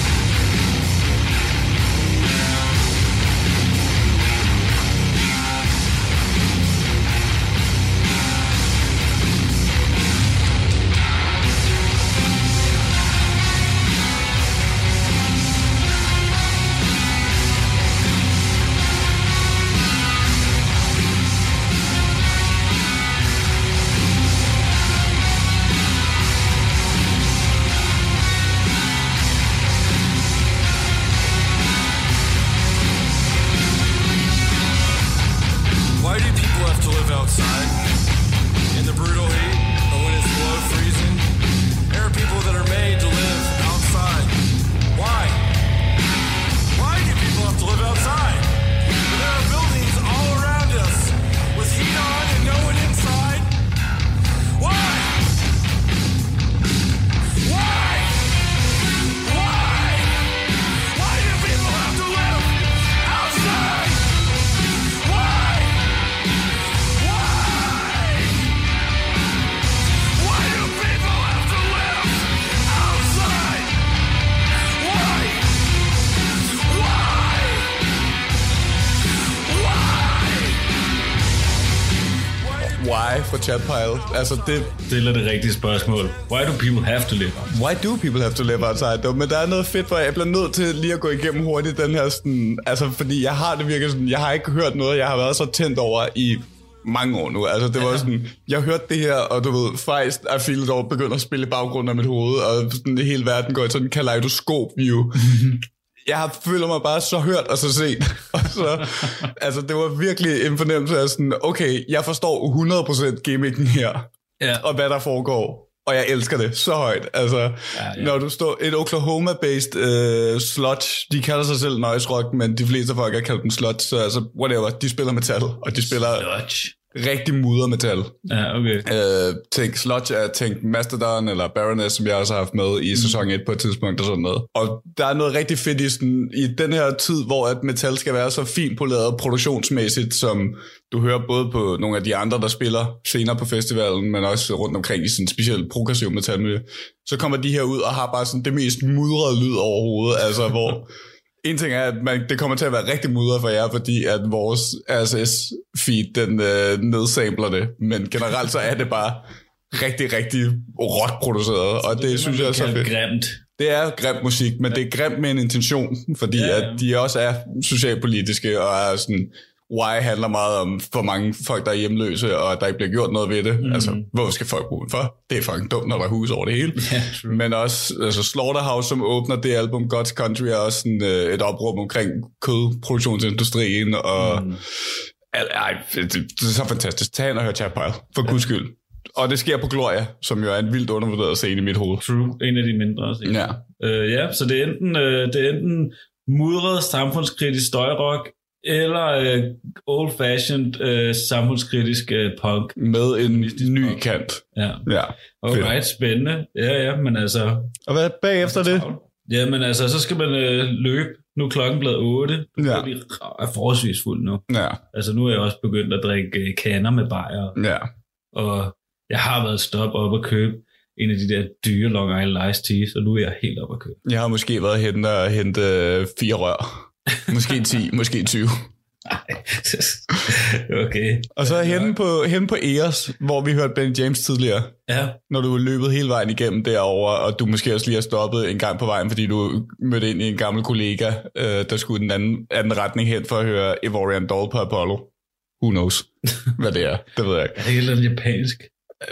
[SPEAKER 8] Why
[SPEAKER 1] for Chad Pile? Altså det,
[SPEAKER 6] Stiller det rigtige spørgsmål. Why do people have to live?
[SPEAKER 1] why do people have to live outside? Though? Men der er noget fedt, for jeg bliver nødt til lige at gå igennem hurtigt den her sådan, altså fordi jeg har det virkelig sådan, jeg har ikke hørt noget, jeg har været så tændt over i mange år nu. Altså det var sådan, jeg hørte det her, og du ved, feel it all begynder at spille i baggrunden af mit hoved, og sådan hele verden går i sådan en kaleidoskop view. *laughs* jeg har føler mig bare så hørt og så set. *laughs* Og så, altså, det var virkelig en fornemmelse af sådan, okay, jeg forstår 100% gimmicken her,
[SPEAKER 6] Ja.
[SPEAKER 1] og hvad der foregår. Og jeg elsker det så højt. Altså, ja, ja. når du står et Oklahoma-based uh, sludge, de kalder sig selv noise rock, men de fleste folk har kaldt dem sludge, så altså, whatever, de spiller metal, og de spiller
[SPEAKER 6] Dodge.
[SPEAKER 1] Rigtig mudder metal.
[SPEAKER 6] Ja, okay.
[SPEAKER 1] Uh, tænk Sludge er tænk Mastodon eller Baroness, som jeg også har haft med i sæson 1 på et tidspunkt og sådan noget. Og der er noget rigtig fedt i, sådan, i den her tid, hvor at metal skal være så fint poleret produktionsmæssigt, som du hører både på nogle af de andre, der spiller senere på festivalen, men også rundt omkring i sådan specielt progressiv metalmiljø. Så kommer de her ud og har bare sådan det mest mudrede lyd overhovedet, altså hvor *laughs* en ting er, at man, det kommer til at være rigtig mudret for jer, fordi at vores RSS-feed, den øh, nedsamler det. Men generelt så er det bare rigtig, rigtig råt produceret, og det, det synes jeg er så fedt.
[SPEAKER 6] Grimt.
[SPEAKER 1] Det er grimt musik, men det er grimt med en intention, fordi
[SPEAKER 6] Ja,
[SPEAKER 1] ja,
[SPEAKER 6] ja.
[SPEAKER 1] at de også er socialpolitiske, og er sådan, why handler meget om for mange folk, der er hjemløse, og der ikke bliver gjort noget ved det. Mm. Altså, hvor skal folk bruge for? Det er fucking dumt, når der er hus over det hele.
[SPEAKER 6] True.
[SPEAKER 1] Men også altså Slaughterhouse, som åbner det album, God's Country, er også sådan, øh, et opråb omkring kødproduktionsindustrien, og mm. ej, det, det, er så fantastisk. Tag ind og hør Chad Pile, for ja. guds skyld. Og det sker på Gloria, som jo er en vildt undervurderet scene i mit hoved.
[SPEAKER 6] True. En af de mindre ikke?
[SPEAKER 1] Ja.
[SPEAKER 6] Øh, ja, så det er enten, øh, det er enten mudret samfundskritisk støjrock, eller øh, old-fashioned øh, samfundskritisk øh, punk.
[SPEAKER 1] Med en ny
[SPEAKER 6] punk.
[SPEAKER 1] kant.
[SPEAKER 6] Ja.
[SPEAKER 1] Ja.
[SPEAKER 6] Alright, spændende. Ja, ja, men altså...
[SPEAKER 1] Og hvad bagefter det?
[SPEAKER 6] Jamen altså, så skal man øh, løbe. Nu er klokken blevet 8. Nu
[SPEAKER 1] Ja.
[SPEAKER 6] er vi forholdsvis fuld nu.
[SPEAKER 1] Ja,
[SPEAKER 6] Altså nu er jeg også begyndt at drikke øh, kander med bajer.
[SPEAKER 1] ja.
[SPEAKER 6] Og jeg har været stop op og købe en af de der dyre Long Island Iced Teas, og nu er jeg helt op at købe.
[SPEAKER 1] Jeg har måske været hen og hente øh, fire rør. Måske 10, måske 20. *laughs*
[SPEAKER 6] okay.
[SPEAKER 1] Og så henne på, henne på Eos, hvor vi hørte Ben James tidligere.
[SPEAKER 6] Ja,
[SPEAKER 1] Når du er løbet hele vejen igennem derover, og du måske også lige har stoppet en gang på vejen, fordi du mødte ind i en gammel kollega, øh, der skulle den anden, anden retning hen for at høre Ivorian Doll på Apollo. Who knows, *laughs* hvad det er. Det ved jeg ikke.
[SPEAKER 6] er det et eller andet japansk?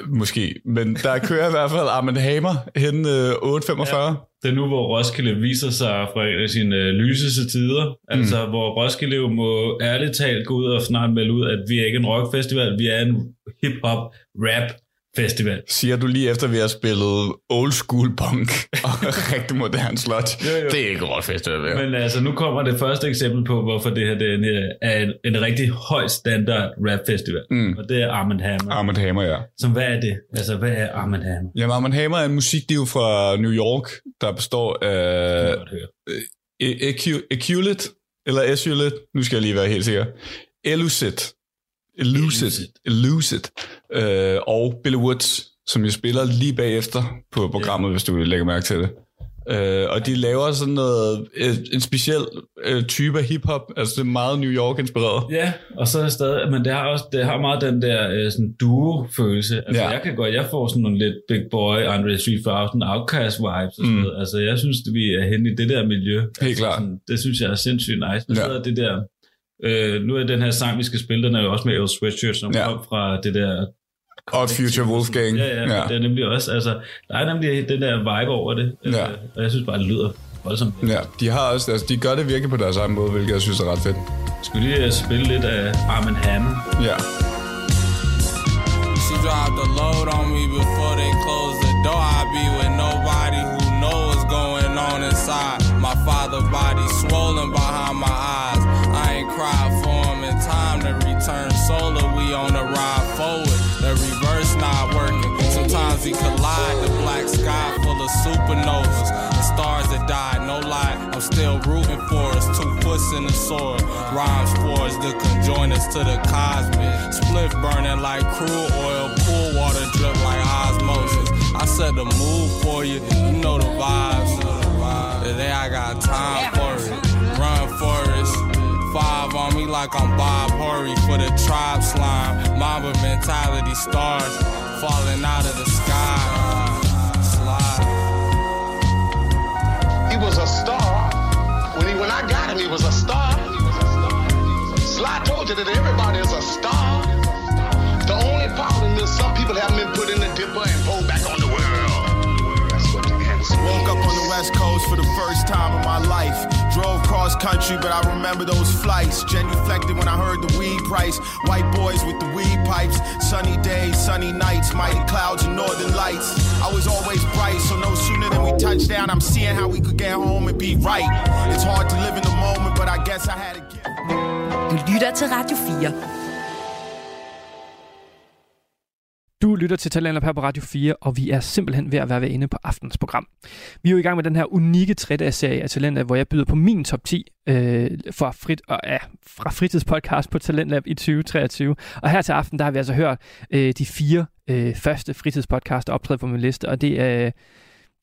[SPEAKER 1] Måske. Men der kører i hvert fald Armand Hammer hen øh, 8.45. Ja.
[SPEAKER 6] Det er nu, hvor Roskilde viser sig fra en af sine øh, lyseste tider. Altså, hvor Roskilde må ærligt talt gå ud og snart melde ud, at vi er ikke en rockfestival, vi er en hip-hop rap festival.
[SPEAKER 1] Siger du lige efter, vi har spillet old school punk og *laughs* rigtig moderne slot.
[SPEAKER 6] Jo, jo.
[SPEAKER 1] Det er ikke råt festival, her.
[SPEAKER 6] Men altså, nu kommer det første eksempel på, hvorfor det her det er en, øh, er en, en rigtig høj standard rap festival.
[SPEAKER 1] Mm.
[SPEAKER 6] Og det er Armand Hammer.
[SPEAKER 1] Armand Hammer, ja.
[SPEAKER 6] Så hvad er det? Altså, hvad er Armand Hammer?
[SPEAKER 1] Jamen, Armand Hammer er en musikdiv fra New York, der består af
[SPEAKER 6] høre.
[SPEAKER 1] E- Ecu- Eculet, eller Esulet, nu skal jeg lige være helt sikker. Elucid. Elucid. Elucid. Øh, og Billy Woods, som jo spiller lige bagefter på programmet, hvis du lægger mærke til det. Øh, og de laver sådan noget, øh, en speciel øh, type af hiphop, altså det er meget New York-inspireret.
[SPEAKER 6] Ja, og så er det stadig, men det har også det har meget den der øh, sådan duo-følelse. Altså,
[SPEAKER 1] Ja.
[SPEAKER 6] jeg kan godt, jeg får sådan nogle lidt Big Boy, Andre 3000, Outcast vibes og sådan
[SPEAKER 1] Mm.
[SPEAKER 6] noget. Altså, jeg synes, at vi er henne i det der miljø. altså,
[SPEAKER 1] klart.
[SPEAKER 6] Sådan, det synes jeg er sindssygt nice. Men
[SPEAKER 1] Ja.
[SPEAKER 6] så er det der, øh, nu er den her sang, vi skal spille, den er jo også med El Sweatshirt, som
[SPEAKER 1] Ja.
[SPEAKER 6] kom fra det der
[SPEAKER 1] Og Future Wolfgang.
[SPEAKER 6] Ja, ja,
[SPEAKER 1] Ja.
[SPEAKER 6] det er nemlig også, altså, der er nemlig den der vibe over det,
[SPEAKER 1] Ja.
[SPEAKER 6] ja. og jeg synes bare, det lyder voldsomt.
[SPEAKER 1] Ja, de har også, altså, de gør det virkelig på deres egen måde, hvilket jeg synes er ret fedt.
[SPEAKER 6] Skal vi lige øh, spille lidt af Armin Hammer?
[SPEAKER 1] Ja.
[SPEAKER 9] She dropped a load on me before they closed the door. I be with nobody who know what's going on inside. My father body swollen behind rooting for us. Two puss in the sword. Rhymes for us to conjoin us to the cosmic. Split burning like crude oil. Pool water drip like osmosis. I set the mood for you. You know the vibes. Today I got time for it. Run forest. Five on me like I'm Bob Hurry for the tribe slime. Mamba mentality stars falling out of the sky. Slide.
[SPEAKER 10] He was a star. I got him, he was a star. Sly told you that everybody is a star. The only problem is some people haven't been put in the dipper and pulled back
[SPEAKER 11] up on the west coast for the first time in my life. Drove cross country, but I remember those flights. Genuflected when I heard the weed price. White boys with the weed pipes. Sunny days, sunny nights, mighty clouds and northern lights. I was always bright, so no sooner than we touched down, I'm seeing how we could get home and be right. It's hard to live in the moment, but I guess I had to get.
[SPEAKER 2] Du lytter til Radio 4.
[SPEAKER 3] lytter til Talenter her på Radio 4, og vi er simpelthen ved at være ved inde på aftens program. Vi er jo i gang med den her unikke 3 serie af Talenter, hvor jeg byder på min top 10 øh, fra, frit, og, ja, fra fritidspodcast på Talentlab i 2023. Og her til aften, der har vi altså hørt øh, de fire øh, første fritidspodcast optræde på min liste, og det er... Øh,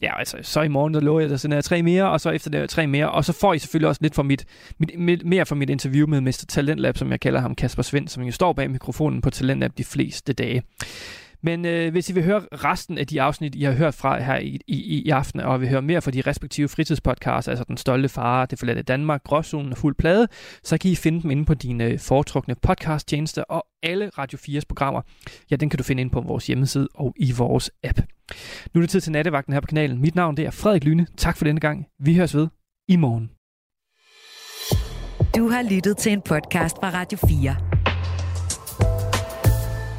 [SPEAKER 3] Ja, altså, så i morgen, der lover jeg, der sender jeg tre mere, og så efter det tre mere, og så får I selvfølgelig også lidt fra mit, mit, mit, mere fra mit interview med Mr. Talentlab, som jeg kalder ham, Kasper Svend, som jo står bag mikrofonen på Talentlab de fleste dage. Men øh, hvis I vil høre resten af de afsnit, I har hørt fra her i, i, i aften, og vil høre mere fra de respektive fritidspodcasts, altså Den Stolte Far, Det Forladte Danmark, Gråzonen og Fuld Plade, så kan I finde dem inde på dine øh, foretrukne podcasttjenester, og alle Radio 4's programmer, ja, den kan du finde inde på vores hjemmeside og i vores app. Nu er det tid til nattevagten her på kanalen. Mit navn det er Frederik Lyne. Tak for denne gang. Vi høres ved i morgen.
[SPEAKER 2] Du har lyttet til en podcast fra Radio 4.